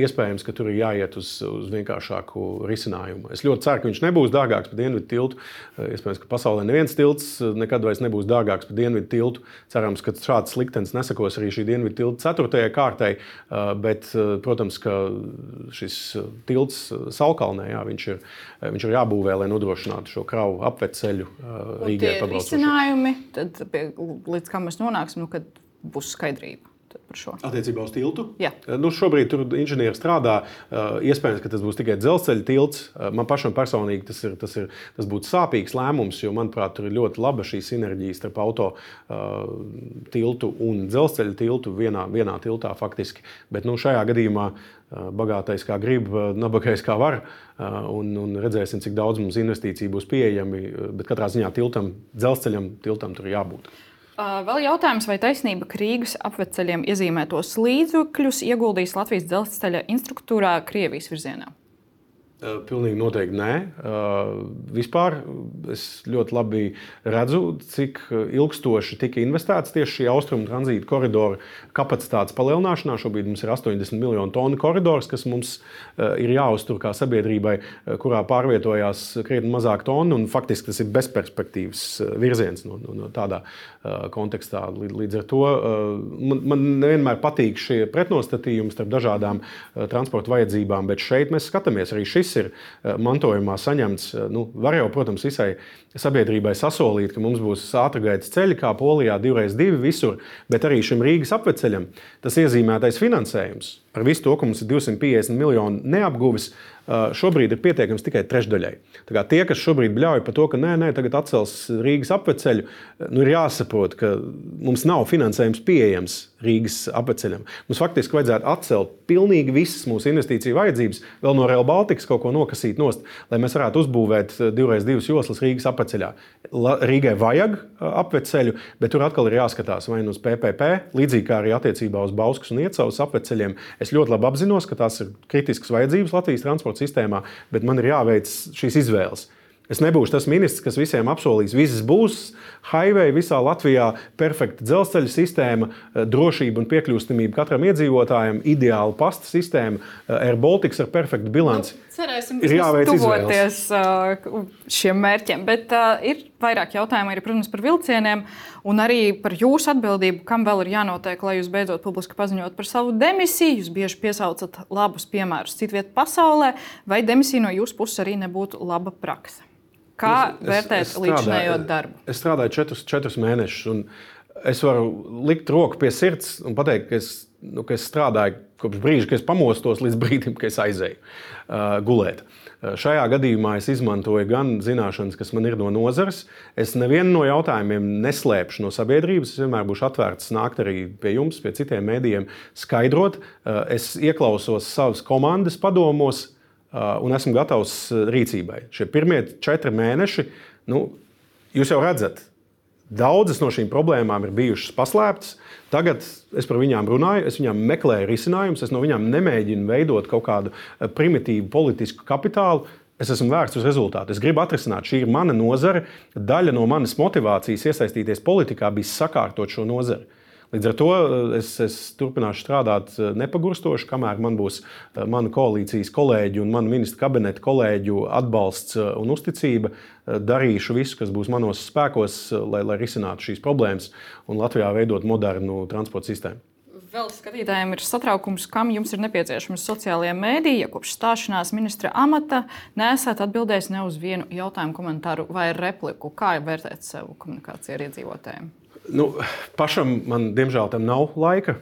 iespējams, ka tur ir jāiet uz, uz vienkāršāku risinājumu. Es ļoti ceru, ka viņš nebūs dārgāks par dienvidu tiltu. Iespējams, ka pasaulē neviens tilts nekad vairs nebūs dārgāks par dienvidu tiltu. Cerams, ka šāds slikts liktenis nesakos arī šī dienvidu tilta ceturtajai kārtai, bet, protams, ka šis tilts Saukalnē, jā, viņš, ir, viņš ir jābūvē, lai nodrošinātu šo kravu apveceļu Rīgai. Risinājumi, tad pie, līdz kam mēs nonāksim, nu, kad būs skaidrība. Par šo? Attiecībā uz tiltu? Jā. Nu, šobrīd tur inženieri strādā. Iespējams, ka tas būs tikai dzelzceļa tilts. Man pašam personīgi tas, ir, tas, ir, tas būtu sāpīgs lēmums, jo, manuprāt, tur ir ļoti laba šī sinerģija starp auto tiltu un dzelzceļa tiltu vienā, vienā tiltā faktiski. Bet nu, šajā gadījumā bagātais kā grib, nabagais kā var. Un, un redzēsim, cik daudz mums investīciju būs pieejami. Bet katrā ziņā tiltam, dzelzceļam, tiltam tur jābūt. Vēl jautājums, vai taisnība, ka Rīgas apveceļiem iezīmētos līdzekļus ieguldīs Latvijas dzelzceļa infrastruktūrā Krievijas virzienā? Eh, pilnīgi noteikti nē. Eh, vispār es ļoti labi redzu, cik ilgstoši tika investēts tieši šī austrumu tranzīta koridora kapacitātes palielināšanā. Šobrīd mums ir 80 miljonu tonu koridors, kas mums eh, ir jāuztur kā sabiedrībai, kurā pārvietojās krietni mazāk tonu. Faktiski tas ir bezperspektīvas virziens no, no, no tādā kontekstā. Līdz ar to man, man nevienmēr patīk šie pretnostatījumi starp dažādām transporta vajadzībām, bet šeit mēs skatāmies arī šis ir eh, mantojumā saņemts. Eh, nu, var jau, protams, visai sabiedrībai sasolīt, ka mums būs ātrgaitas ceļi, kā Polijā, divreiz divi visur, bet arī šim Rīgas apveceļam tas iezīmētais finansējums ar visu to, ka mums ir 250 miljoni neapguvis, šobrīd ir pietiekams tikai trešdaļai. Tie, kas šobrīd bļauj par to, ka nē, nē, tagad atcels Rīgas apveceļu, nu ir jāsaprot, ka mums nav finansējums pieejams Rīgas apveceļam. Mums faktiski vajadzētu atcelt pilnīgi visas mūsu investīciju vajadzības, vēl no Real Baltikas kaut ko nokasīt nost, lai mēs varētu uzbūvēt divreiz divas joslas Rīgas apveceļā. Rīgai vajag apveceļu, bet tur atkal ir jāskatās vai nu uz PPP, līdzīgi kā arī attiecībā uz Bauskas un Iecavas apveceļiem. Es ļoti labi apzinos, ka tās ir kritiskas vajadzības Latvijas transporta sistēmā, bet man ir jāveic šīs izvēles. Es nebūšu tas ministrs, kas visiem apsolīs, viss būs highway visā Latvijā, perfekta dzelzceļa sistēma, eh, drošība un piekļūstamība katram iedzīvotājam, ideāla pasta sistēma, eh, Air Baltics ar perfektu bilanci. Cerēsim, ka tas tuvoties uh, šiem mērķiem. Bet uh, ir vairāk jautājumu arī, protams, par vilcieniem un arī par jūsu atbildību, kam vēl ir jānotiek, lai jūs beidzot publiski paziņot par savu demisiju. Jūs bieži piesaucat labus piemērus citvietā pasaulē, vai demisija no jūsu puses arī nebūtu laba praksa? Kā es, vērtēt līdzinējo darbu? Es strādāju četrus, četrus mēnešus, un es varu likt roku pie sirds un pateikt, ka es, nu, ka es strādāju kopš brīža, kad es pamostos, līdz brīdim, kad es aizēju uh, gulēt. Uh, šajā gadījumā es izmantoju gan zināšanas, kas man ir no nozares. Es nevienu no jautājumiem neslēpšu no sabiedrības. Es vienmēr būšu atvērts nākt arī pie jums, pie citiem mēdījiem, skaidrot. Uh, es ieklausos savas komandas padomos, Uh, un esmu gatavs uh, rīcībai. Šie pirmie četri mēneši, nu, jūs jau redzat, daudzas no šīm problēmām ir bijušas paslēptas. Tagad es par viņām runāju, es viņām meklēju risinājumus, es no viņām nemēģinu veidot kaut kādu uh, primitīvu politisku kapitālu. Es esmu vērsts uz rezultātu. Es gribu atrisināt, šī ir mana nozare. Daļa no manas motivācijas iesaistīties politikā bija sakārtot šo nozari. Līdz ar to eh, es, es turpināšu strādāt eh, nepagurstoši, kamēr man būs eh, mana koalīcijas kolēģi un mana ministra kabineta kolēģu atbalsts un uzticība. Darīšu visu, kas būs manos spēkos, lai, lai risinātu šīs problēmas un Latvijā veidot modernu transporta sistēmu. Vēl skatītājiem ir satraukums, kam jums ir nepieciešams sociālajie mēdīji. Ja kopš stāšanās ministra amata nesat atbildējis ne uz vienu jautājumu, komentāru vai repliku, kā vērtēt savu komunikāciju ar iedzīvotājiem? Nu, pašam man, diemžēl, tam nav laika.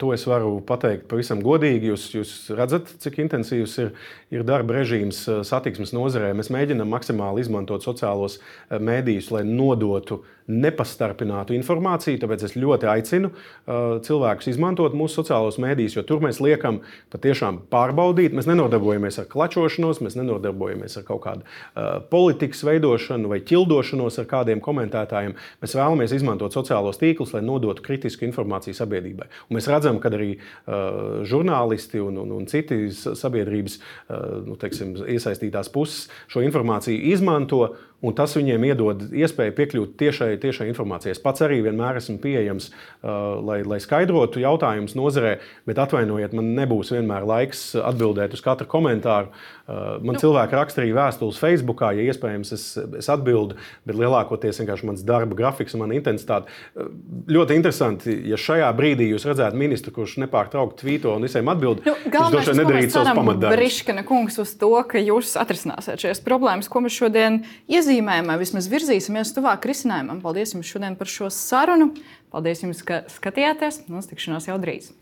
To es varu pateikt pavisam godīgi. Jūs, jūs redzat, cik intensīvs ir, ir darba režīms satiksmes nozarē. Mēs mēģinām maksimāli izmantot sociālos mēdījus, lai nodotu uh, nepastarpinātu informāciju. Tāpēc es ļoti aicinu uh, cilvēkus izmantot mūsu sociālos mēdījus, jo tur mēs liekam patiešām pārbaudīt. Mēs nenodarbojamies ar klačošanos, mēs nenodarbojamies ar kaut kādu uh, politikas veidošanu vai ķildošanos ar kādiem komentētājiem. Mēs vēlamies izmantot sociālos tīklus, lai nodotu kritisku informāciju sabiedrībai. Un mēs redzam, ka arī uh, žurnālisti un, un, un citi sabiedrības uh, nu, teiksim, iesaistītās puses šo informāciju izmanto un tas viņiem iedod iespēju piekļūt tiešai, tiešai informācijai. Es pats arī vienmēr esmu pieejams, uh, lai, lai skaidrotu jautājumus nozarē, bet atvainojiet, man nebūs vienmēr laiks atbildēt uz katru komentāru. Uh, man nu. cilvēki raksta arī vēstules Facebook, ja iespējams es, es atbildu, bet lielākoties vienkārši mans darba grafiks un mana intensitāte. Uh, ļoti interesanti, ja šajā brīdī jūs redzētu ministru, kurš nepārtraukti tvīto un visiem atbild, nu, vien nedarītu savus pamatdarbus. Briškana kungs uz to, ka jūs atrisināsiet šīs problēmas, ko mēs šodien iezīmējam, vai vismaz virzīsimies tuvāk risinājumam. Paldies jums šodien par šo sarunu. Paldies jums, ka skatījāties. Mums tikšanās jau drīz.